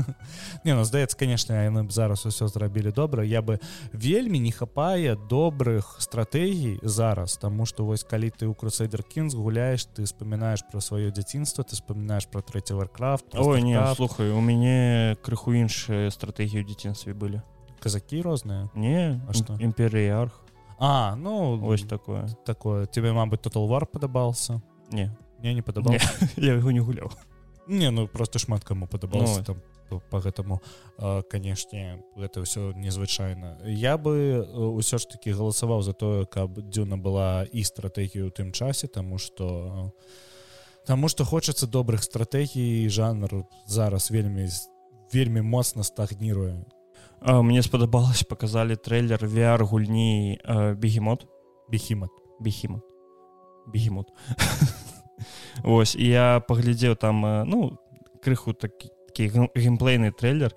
<laughs> не ну здаецца конечно яны б зараз усё зрабілі добра я бы вельмі не хапае добрых стратэгій зараз тому что вось калі ты у крусайдер кінс гуляешь ты вспоминаешь про сваё дзяцінство ты вспоминаешь про третий варкрафт ой не слухай у мяне крыху іншыя стратэгіі ў дзяцінстве былі казакі розныя не а что? Імперыярх а ну вось такое. такое. Тебе мабыць тотал вар падабался не. Мне не падабал <laughs> я яго не гуляў не ну просто шмат каму падабалася Ну, там по- гэтаму а, канешне гэта ўсё незвычайна я бы э, ўсё ж таки галасаваў за тое каб дзюна была і стратэгію ў тым часе тому что Таму што хочацца добрых стратэгій жанр зараз вельмі вельмі моцна стагніруе мне спадабалось показалі трейлер VR гульні бегемот бехімат бехимот бегемот Вось <laughs> я паглядзеў там э, ну крыху такі такі геймплейны трейлер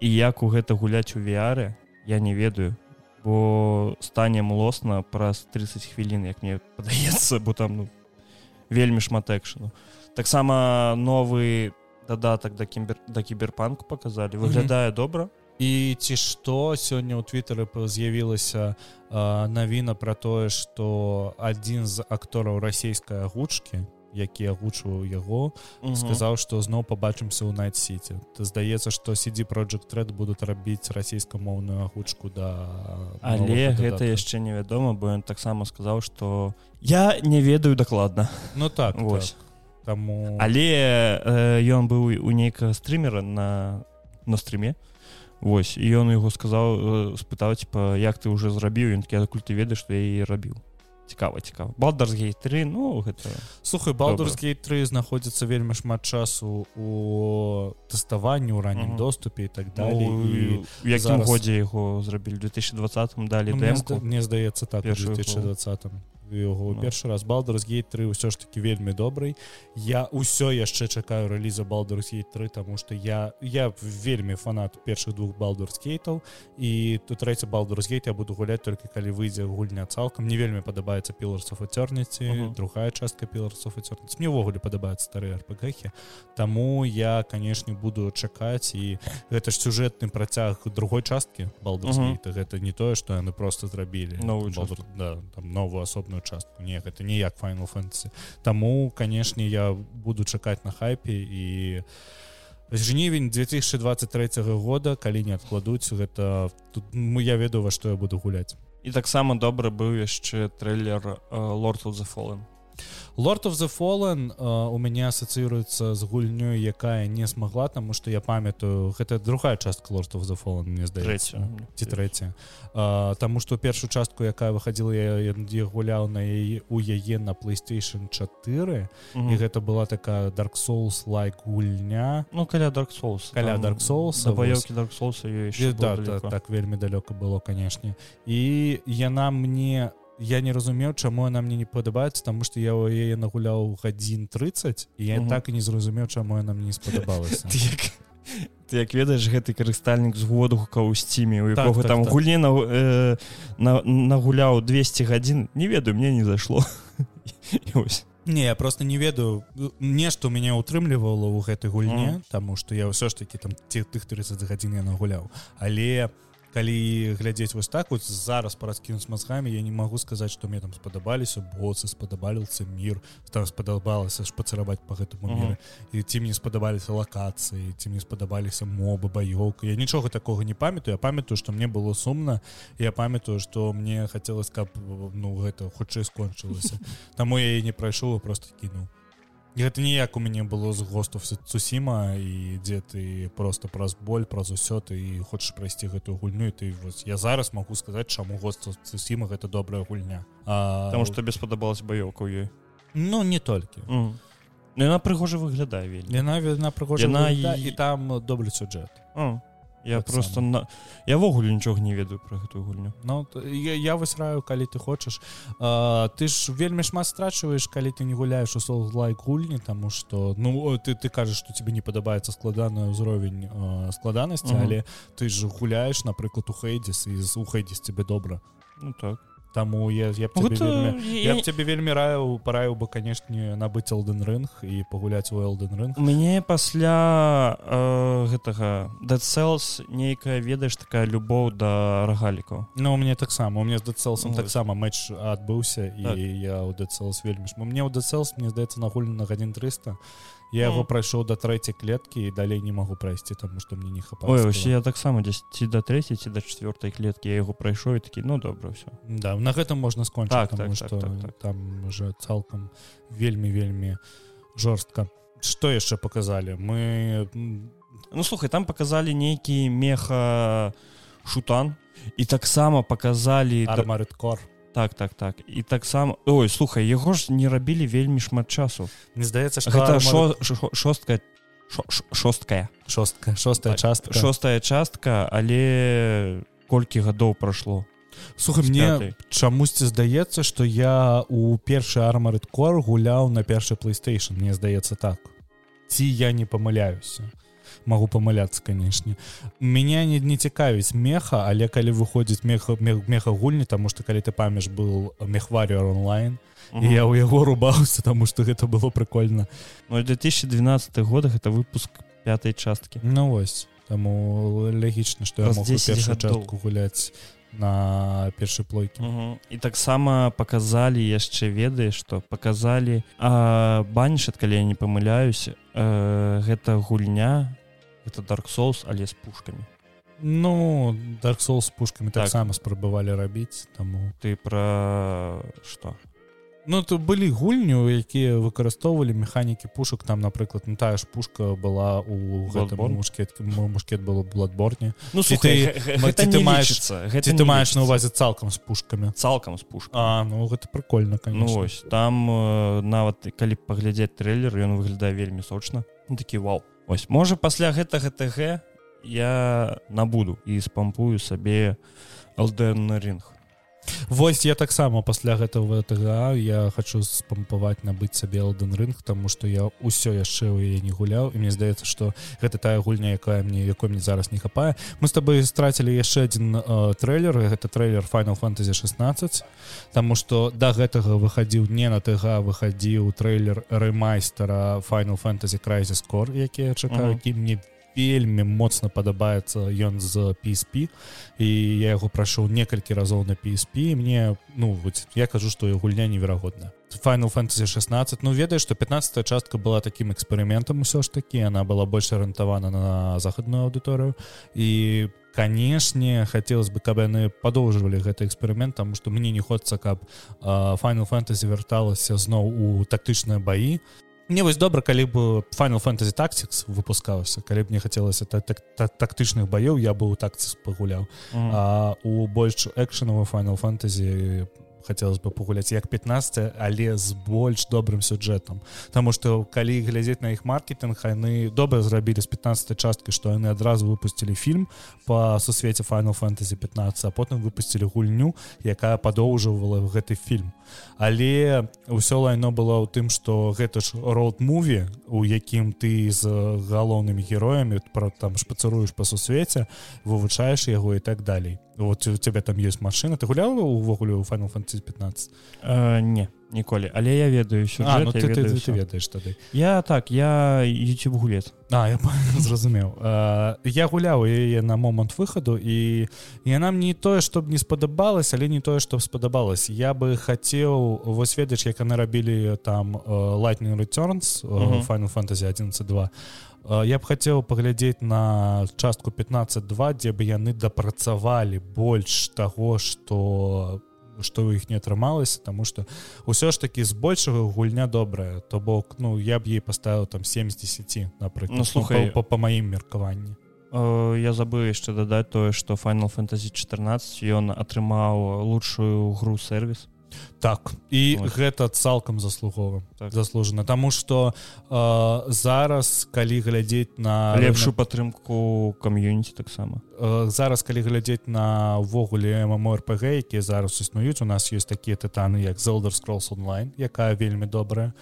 і як у гэта гуляць у VR я не ведаю. Бо стане млосна праз 30 хвілін як мне падаецца бо там ну вельмі шмат экшану таксама новы дадатак да кімбер да кіберпанку показалі выглядае добра. І ці што сёння ў твиттары з'явілася а, навіна пра тое што адзін з актораў расійскай агучкі які агучваў яго Мгм. сказаў што зноў пабачымся ў найт-сіці здаецца што CD Project Red будуць рабіць расійскамоўную агучку да але гэта яшчэ невядома бо ён таксама сказаў што я не ведаю дакладна ну так, Вось. так. таму але э, ён быў у нейкага стрымера на на стрыме Вось і ён яго сказаў спытаў типа як ты уже зрабіў ён такі адкуль ты ведаеш што я і рабіў цікава цікава. Балдарсгей 3 ну гэта слухай балдурсгей 3 знаходзіцца вельмі шмат часу у тэставанні ў раннім Мгм. доступе і так далей. ну, і якім зараз- годзе яго зрабілі? 2020 далі Ну, мне, зда, мне здаецца так у Першую 2020 яго Ну. першы раз балдерсгейт 3 ўсё ж таки вельмі добрый я ўсё яшчэ чакаю рэліза балдерсгейт 3 тому что я я вельмі фанат першых двух балдерскейтаў і тут трэці балдерсгейт я буду гуляць толькі калі выйдзе гульня цалкам не вельмі падабаецца піларсов этерніці Мгм. другая частка піларсов этерніц мне ўвогуле падабаюцца старыя рпгхі таму я канешне буду чакаць і гэта ж сюжэтны працяг другой часткі балдерсгейта гэта не тое што яны просто зрабілі Новую да, там новую асобную частку. Не гэта не як final фэнтсі таму канешне я буду чакаць на хайпе і жнівень 2023 года калі не адкладуць гэта тут мы я ведаю во што я буду гуляць. І таксама добра быў яшчэ трейлер э, Lord of the Fallen Lord of the Fallen uh, у мяне асацыюецца з гульнёй якая не смогла таму што я памятаю гэта другая частка Lord of the Fallen мне здаецца ці трэця Таму што першую частку якая я, я, я гуляў на яе у яе на PlayStation 4 Мгм. і гэта была такая Dark Souls лайк гульня. Ну каля Dark Souls Каля Dark Souls, да баёўкі Dark Souls да, та, так вельмі далёка было канешне. І яна мне я не разумеў чаму яна мне не падабаецца таму што я ў яе нагуляў гадзін 30 і я Мгм. так і не зразумеў чаму яна мне не спадабалася <laughs> ты як, ты як ведаеш гэты карыстальнік з водгука ў сціме у Так, якога так, там так. гульні на, э, на, нагуляў 200 гадзін не ведаю мне не зашло <laughs> І ось. Не, я просто не ведаю нешта у мяне ўтрымлівала ў гэтай гульне Мгм. Таму што я ўсё ж таки там ці- тых 30 гадзін я нагуляў але калі глядзець вось так вот зараз параскінуць мазгамі я не магу сказаць што мне там спадабаліся боцы спадабаліўся мір там спадабалася шпацыраваць по гэтаму Мгм. міры. І ці мне спадабаліся лакацыі ці мне спадабаліся мобы баёўка я нічога такога не памятаю. Я памятаю што мне было сумна. Я памятаю што мне хацелось каб ну гэта хутчэй скончылася. <laughs> Таму я яе не прайшоў просто кінуў. І гэта ніяк у мяне было з гостов цусіма і дзе ты просто праз боль праз усё ты хочаш прайсці гэтую гульню і ты вось я зараз магу сказаць чаму гост цусіма гэта добрая гульня а, Таму што табе спадабалась баёўка ў ёй ну не толькі. Ну, яна прыгожа выглядае вельмі яна яна прыгожа Яна і- і там добры сюжэт А, я Так просто само. на... я ввогуле нічога не ведаю про гэтую гульню Ну я, я высраю калі ты хочаш а, ты ж вельмі шмат страчваеш калі ты не гуляеш у сол лайк гульні тому что ну ты ты кажаш что тебе не падабаецца складаны ўзровень а, складанасці Мгм. але ты ж гуляеш напрыклад у хейдзіс і з у хейдзіс тебе добра ну так Таму я, я б Ну, тебе гэта вельмі, я- я б тебе вельмі раю параіў бы канешне набыць элден рынг і пагуляць у элден рынг мне пасля э, гэтага Cells нейкая ведаеш такая любоў да рагалікаў Ну у мне таксама у меня з дэцелсом Вось. таксама матч адбыўся і Так. я ў дэцелс вельмі ж мне ў дэцелс мне здаецца нагульна на гадзін 300 я яго Мгм. прайшоў да трэцяй клеткі і далей не магу прайсці таму што мне не Ой, хапае я таксама дзесь ці да трэцяй ці да чавёртай клеткі я яго прайшоў і такі ну добра ўсё да на гэтым можна скончыць Так, так, так, што так, так. там уже цалкам вельмі вельмі жорстка что яшчэ показалі мы Ну слухай там показалі нейкі меха шутан і таксама показалі армарыткор так так так. І таксама ой слухай яго ж не рабілі вельмі шмат часу. Мне здаецца что гэта шо, шо, шостка шо- шо- шосткая шостка шостая Так, частка. шостая частка але колькі гадоў прайшло? Слухай з мне чамусьці здаецца что я у першы армарыткор гуляў на першы PlayStation Мне здаецца так. Ці я не памыляюся могу памыляцца канешне меня не, не цікавіць меха але калі выходзіць меха мех, меха гульні тому что калі ты памяш был мехварер онлайн і я ў яго рубаўся <laughs> тому что гэта было прикольно. Ну, 2012 год гэта выпуск пятой часткі Ну вось таму лягічна што я Праз мог 10 першую частку гуляць на першай плойкі Мгм. і таксама показалі яшчэ ведаеш што показалі а банішат калі я не памыляюсь э, гэта гульня это dark souls але з пушками. Ну Dark Souls з пушкамі Так. таксама спрабавалі рабіць таму ты про что? Ну то былі гульню якія выкарыстоўвалі механікі пушак там напрыклад ну тая ж пушка была у гэтым мушкет мушкет было бладборне ну слухай, ты- гэта ты маеш- гэта ты маеш на увазе цалкам з пушкамі цалкам з пушка А ну гэта прикольно ну конечно ось там э, нават калі паглядзець трейлер ён выглядае вельмі сочна. Ну, такі вау ось можа пасля гэтага ТГ я набуду і спампую сабе алден ринг Вось я таксама пасля гэтага ТГА я хочу спампаваць набыць сабе Элден рынг тому что я ўсё яшчэ ў яе не гуляў і мне здаецца что гэта тая гульня якая мне якой мне зараз не хапае. Мы с тобой страцілі яшчэ один э, трейлер гэта трейлер Final Fantasy 16 Таму что да гэтага выхадзіў не на ТГ выхадзіў трейлер рэмайстера Final Fantasy Crisis Core які я чакаю які мне вельмі моцна падабаецца ён з PSP і я яго прайшоў некалькі разоў на PSP мне ну вось я кажу што і гульня неверагодна Final Fantasy 16 ну ведаеш што 15 частка была такім эксперыментам усё ж такі она была больш арыентавана на захадную аўдыторыю. І канешне хацелось бы каб яны падоўжвалі гэты эксперымент таму што мне не хочацца каб а, Final Fantasy вярталася зноў у тактычныя баі Мне вось добра калі бы Final Fantasy Tactics выпускаўся калі б мне хацелася та, та, та, тактычных баёў я бы у такцис пагуляў. А у больш экшанова Final Fantasy хотелось бы пагуляць як 15 але з больш добрым сюджэтам Таму что калі глядзець на іх маркетинг яны добра зрабілі з 15 часткай што яны адразу выпусцілі фільм по сусвеце Final Fantasy 15 а потым выпусцілі гульню якая падоўжвала гэты фільм але ўсё лайно было ў тым что гэта ж роуд-муві у якім ты з галоўнымі героямі пра там шпацыруеш па сусвеце вывучаеш яго і так далей. Вот у тебя там есть машина. Ты гуляла увогуле у Final Fantasy 15 э, не ніколі але я ведаю сюжэт, а, ну, я ты, ты, ведаю ты, всё. ты ведаеш тады я так я youtube гулец. А я <laughs> зразумеў а, я гуляў яе на момант выхаду і яна мне не тое чтоб не спадабалась але не тое што спадабалась я бы хацеў вось ведаеш як яны рабілі там э, lightning returns uh Final Fantasy 11.2 Э, я б хацеў паглядзець на частку 15.2 дзе бы яны дапрацавалі больш таго што што ў іх не атрымалася тому что ўсё ж таки збольшага гульня добрая то бок ну я б ей паставіў там 70 напрыклад Ну, слухай. по, по, по маім меркаванні Э, я забыл яшчэ дадаць тое што Final Fantasy 14 ён атрымаў лучшую гру сервис так і Ось. гэта цалкам заслугова Так. заслужана тому что э, зараз калі глядзець на лепшую падтрымку кам'юніці таксама Э, зараз калі глядзець на ўвогуле mmorпг якія зараз існуюць у нас ёсць такія тытаны як Zelder scrolls онлайн якая вельмі добрая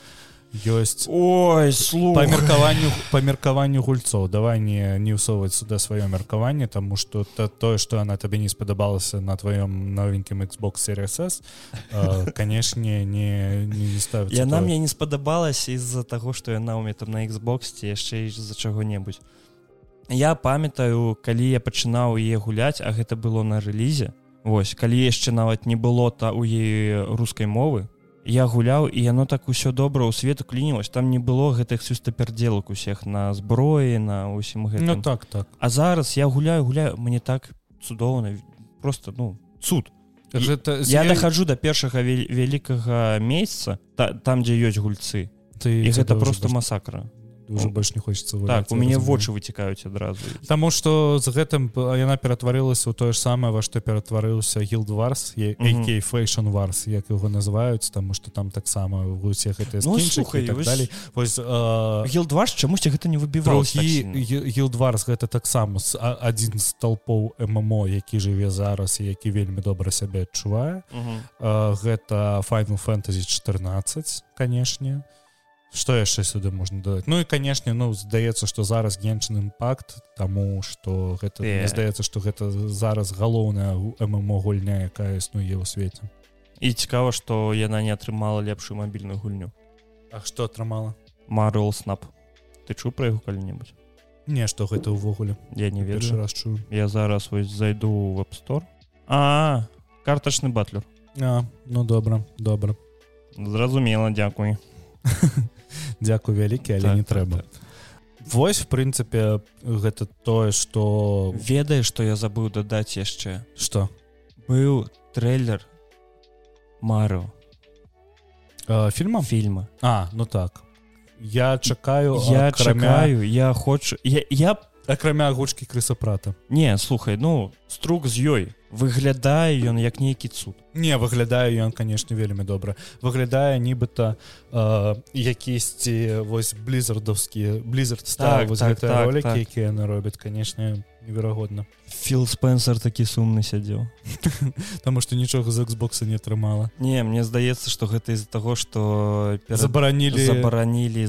ёсць ой по слухай меркаванню по меркаванню гульцоў давай не не ўсоўваць сюда сваё меркаванне тому что то тое что она табе не спадабалася на тваём новенькім Xbox Series S э, <laughs> канешне не не, не ставіць яна мне не спадабалася з-за таго што яна ў мне там на Xbox ці яшчэ з-за чаго-небудзь я памятаю калі я пачынаў яе гуляць а гэта было на рэлізе Вось калі яшчэ нават не было та у яе рускай мовы я гуляў і яно так усё добра ў свету клінілось там не было гэтых сюстапердзелак усіх на зброі на ўсім ну гэтым так так. А зараз я гуляю гуляю мне так цудоўна просто ну цуд. Гэта я з'яв- дахаджу да першага вялікага месяца та, там дзе ёсць гульцы. Ты і гэта просто бачыш. масакра уже Ну, больш не хочется так у мяне вочы выцікаюць адразу Таму што з гэтым яна ператварылася ў тое ж самае во што ператварыўся гілд варс фэйшн варс як яго называюць таму што там таксама усе гэтыя э, гілдваш чамусьці гэта не другі сильна. гілдварс гэта таксама с- адзін з толпоў ММО які жыве зараз які вельмі добра сябе адчувае. Гэта Final Fantasy 14 канешне что яшчэ сюды можна дадаць Ну і канешне ну здаецца што зараз генчын імпакт таму што гэта Э. здаецца што гэта зараз галоўная ММО гульня якая існуе ў свеце. І цікава што яна не атрымала лепшую мабільную гульню. А што атрымала? Marvel снап ты чуў пра яго калі-небудзь? Не што гэта ўвогуле. Я не ведаю. Раз чую. Я зараз вось зайду в App Store. А картачны батлер. А, ну добра добра. Зразумела дзякуй <laughs> <laughs> Дзякуй вялікі але Так, не так, трэба. так. Вось в прынцыпе гэта тое што ведаеш што я забыў дадаць яшчэ? Што? Быў трейлер Марыо э, фільма? Фільма. А ну так. Я чакаю я акрамя- чакаю я хочу я, я акрамя гучкі крысапрата. Не слухай ну струк з ёй. Выглядае ён як нейкі цуд. Не выглядае ён канешне вельмі добра. Выглядае нібыта э, якісьці вось блізардаўскі блізард так, так, так, ролики так. якія яны робяць канешне неверагодна. Філ спенсер такі сумны сядзеў. <laughs> Таму што нічога з Xбокса не атрымала. Не мне здаецца што гэта из-за таго што забаранілі забаранілі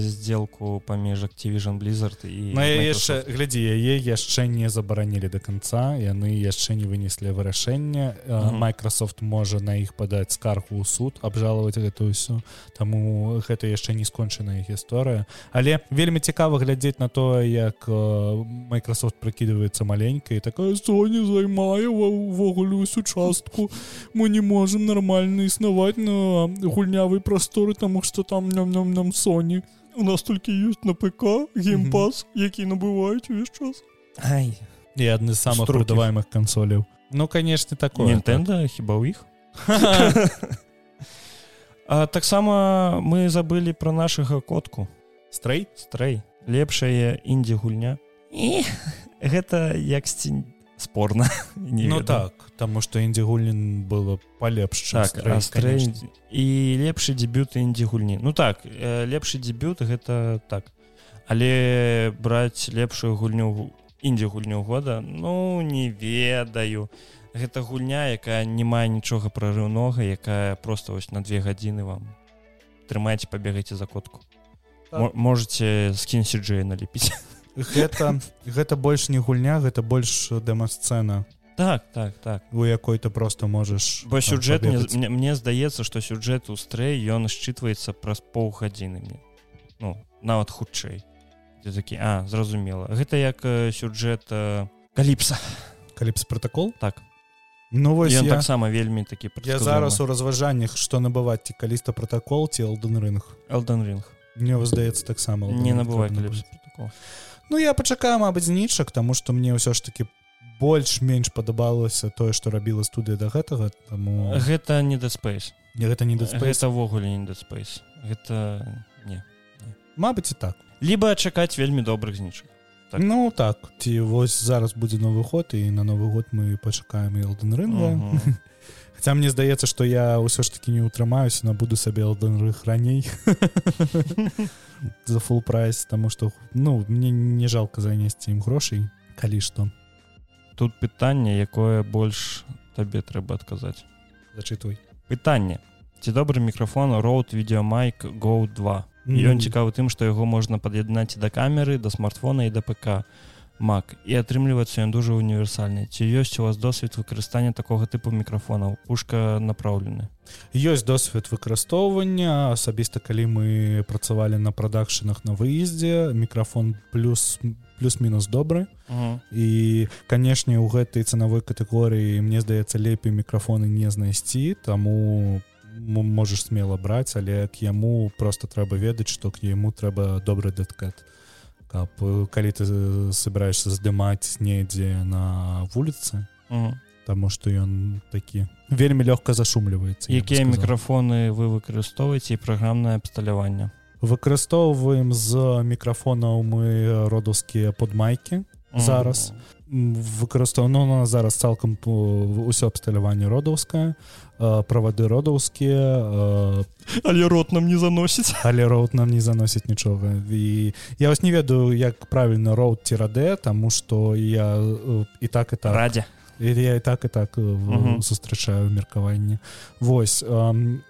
сделку паміж Activision Blizzard і На Microsoft. яшчэ глядзі яе яшчэ не забаранілі до конца яны яшчэ не вынеслі вырашэнне. Мгм. Microsoft можа на іх падаць скаргу ў суд абжалаваць гэтую ўсю таму гэта яшчэ не скончаная гісторыя. Але вельмі цікава глядзець на тое як Microsoft прыкідваецца маленькай такая Sony займае увогуле ўсю частку мы не можем нормально існаваць на гульнявай прасторы таму што там ням ням нам Sony у нас толькі ёсць на ПК геймпас, які набываюць увесь час Ай. і адны з самых Струкі. прадаваемых кансоляў Ну канешне такое Нінтэнда хіба ў іх А таксама мы забылі пра нашага котку. Стрэй стрэй лепшая індзі гульня гэта яксьці спорна <laughs> Ну так таму што індзі гульнін было палепш так а стрэй і лепшы дебют індзі гульні Ну так э, лепшы дебют гэта так. Але браць лепшую гульню індзі гульню года ну не ведаю. Гэта гульня якая не мае нічога прарыўнога якая просто вось на две гадзіны вам трымайце пабегайце за котку. Так. Мо- можете скін сиджэй налепіць <laughs> гэта гэта больш не гульня гэта больш дэмасцэна. Так так так. У якой ты просто можаш бо сюжэт мне, мне, мне здаецца што сюжэт у стрэй ён считваецца праз паўгадзіны мне. Ну нават хутчэй. Ты такі а зразумела гэта як э, сюжэт э, каліпса каліпс протакол так. Ну вось я, таксама вельмі такі я зараз у разважаннях што набываць ці каліста протакол ці Элден рынг Элден Ринг мне здаецца таксама не набывай каліпс набываць. протокол Ну я пачакаю мабыць знічак таму што мне ўсё ж таки больш-менш падабалася тое што рабіла студыя да гэтага таму гэта не Dead Space. Не гэта не даспейс гэта ўвогуле не Space. Гэта не Мабыць і так. Либо чакаць вельмі добрых знічак Так. Ну так. Ці вось зараз будзе новы год і на новы год мы пачакаем Элден рынга Мгм. Хаця мне здаецца што я ўсё ж таки не ўтрымаюся набуду сабе Элден рых раней. <laughs> За фул прайс таму што ну мне не жалко занесці ім грошай калі што тут пытанне якое больш табе трэба адказаць. Зачытвай пытанне ці добры мікрафон роут відеомайк go 2 ён цікавы тым што яго можна пад'яднаць да камеры да смартфона і да ПК Mac і атрымліваецца ён дужа універсальны ці ёсць у вас досвед выкарыстання такога тыпу мікрафонаў? Пушка направлены ёсць досвед выкарыстоўвання асабіста калі мы працавалі на прадакшанах на выездзе мікрафон плюс плюс-мінус добры. І канешне у гэтай цанавой катэгорыі мне здаецца лепей мікрафоны не знайсці таму м- можаш смела браць але к яму просто трэба ведаць што к яму трэба добры дэткат э, калі ты собираешься здымаць недзе на вуліцы Таму што ён такі вельмі лёгка зашумліваецца якія мікрафоны вы выкарыстоўваеце і праграмнае абсталяванне выкарыстоўваем з мікрафонаў мы родаўскія подмайкі зараз выкарыстоўно ну, зараз цалкам ўсё абсталяванне родаўскае правады родаўскія але рот нам не заносіць. <laughs> але роут нам не заносіць нічога. І я вас не ведаю як правільна роут ціраде таму што я і так это радзе. Я і так і так сустрачаю меркаванне восьось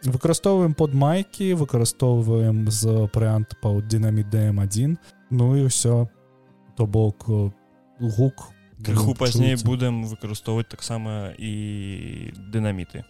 выкарыстоўваем под майкі выкарыстоўваем з варыянт па дынамі дм1 ну і ўсё. То бок гук крыху пазней будем выкарыстоўваць таксама і дынаміты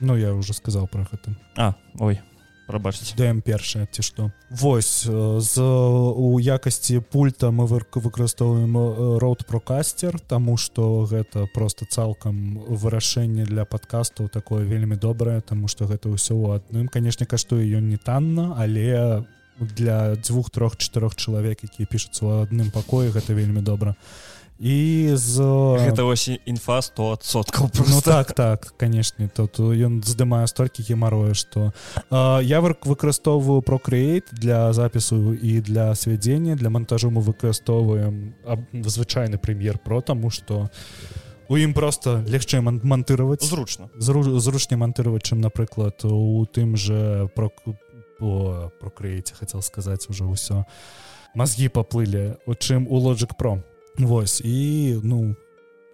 Ну я уже сказал про гэта а ой прабачце даем першае ці што восьось з у якасці пульта мы выкарыстоўваем роут прокастер тому что гэта просто цалкам вырашэнне для подкастаў такое вельмі добрае тому что гэта ўсё у адным канешне каштуе ён не танна але для дзвюх трох чатырох чалавек якія пішуцца ў адным пакоі гэта вельмі добра і з гэта вось інфа 100соткаў ну, так так канешне тут ён здымае столькі гемарроя што я выкарыстоўваю прокрэйт для запісу і для свядзення для монтажу мы выкарыстоўваем звычайны прэм'ер про таму што у ім просто легчэй монтировать. Зручна зручней монтировать чым напрыклад у тым же про прокрэйце хацел сказаць уже ўсё мозги поплылі у чым у лоджик про Вось і ну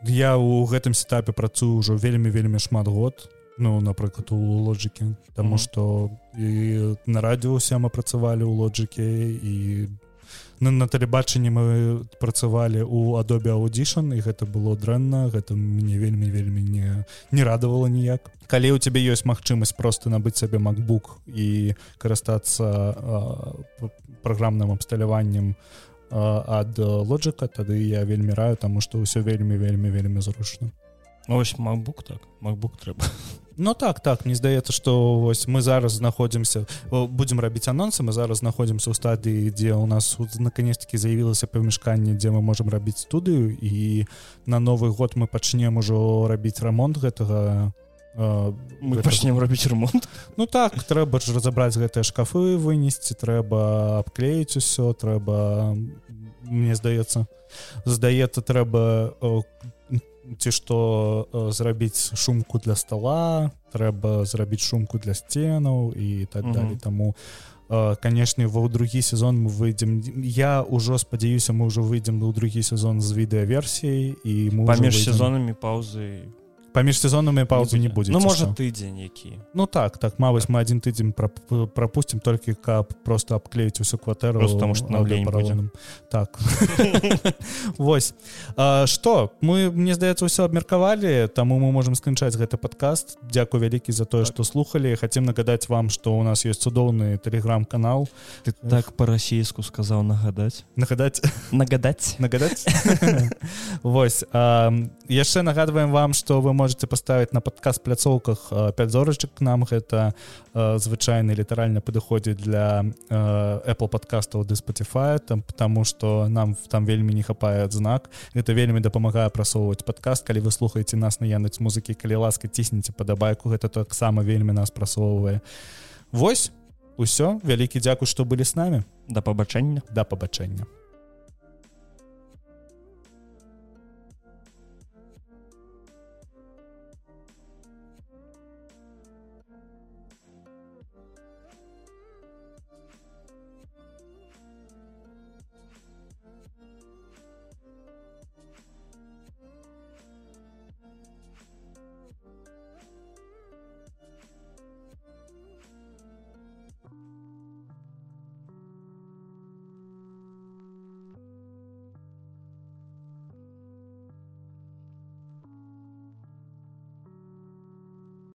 я ў гэтым сетапе працую ўжо вельмі вельмі шмат год ну напрыклад у лоджыкі Таму што і на радыусе мы працавалі ў лоджыке і на, на тэлебачанні мы працавалі у адобе аудзішан і гэта было дрэнна гэта мне вельмі вельмі не не радавала ніяк. Калі у цябе ёсць магчымасць просто набыць сабе macbook і карыстацца праграмным абсталяваннем у ад лоджыка тады я вельмі раю таму што ўсё вельмі вельмі вельмі зручна ну, ось макбук так макбук трэба <laughs> Ну так так мне здаецца што вось мы зараз знаходзімся будзем рабіць анонсы мы зараз знаходзімся ў стадыі дзе ў нас наконец-таки заявілася памяшканне дзе мы можемм рабіць студыю і на новы год мы пачнем ужо рабіць рамонт гэтага мы гэта... пачнем рабіць ремонт. Ну так трэба ж разабраць гэтыя шкафы вынесці трэба абклеіць усё трэба мне здаецца здаецца трэба ці што зрабіць шумку для стола трэба зрабіць шумку для сценаў і так угу. далее таму канешне ва другі сезон мы выйдзем я ўжо спадзяюся мы ўжо выйдзем у другі сезон з відэаверсіяй і мы паміж сезонамі паўзы паміж сезонамі паузы не будзе ну можа тыдзень які ну так так мабыць мы адзін тыдзень пропусцім толькі каб просто абклеіць усю кватэру потому что на паралоным так. <laughs> Восьось что? Мы мне здаецца ўсё абмеркавалі таму мы можемм сканчаць гэты падкаст Дякую вялікі за тое што слухали. Хацем нагадаць вам што у нас ёсць цудоўны телеграм-канал. Ты так по-расійску сказаў нагадаць нагадаць нагадаць <laughs> нагадаць <laughs> восьось яшчэ нагадваем вам что вы можете поставить на подкаст пляцоўках 5 зорачак нам. Гэта звычайны літаральна падыходзіць для Apple подкастаў ды Spotify там потому что нам там вельмі не хапае знак. Это вельмі дапамагае прасоўваць подкаст. Калі вы слухаеце нас на янец музыкі калі ласка цісніце падабайку гэта таксама вельмі нас прасоўвае Вось усё. Вялікі дзякуй што былі с нами. Да пабачэння да пабачэння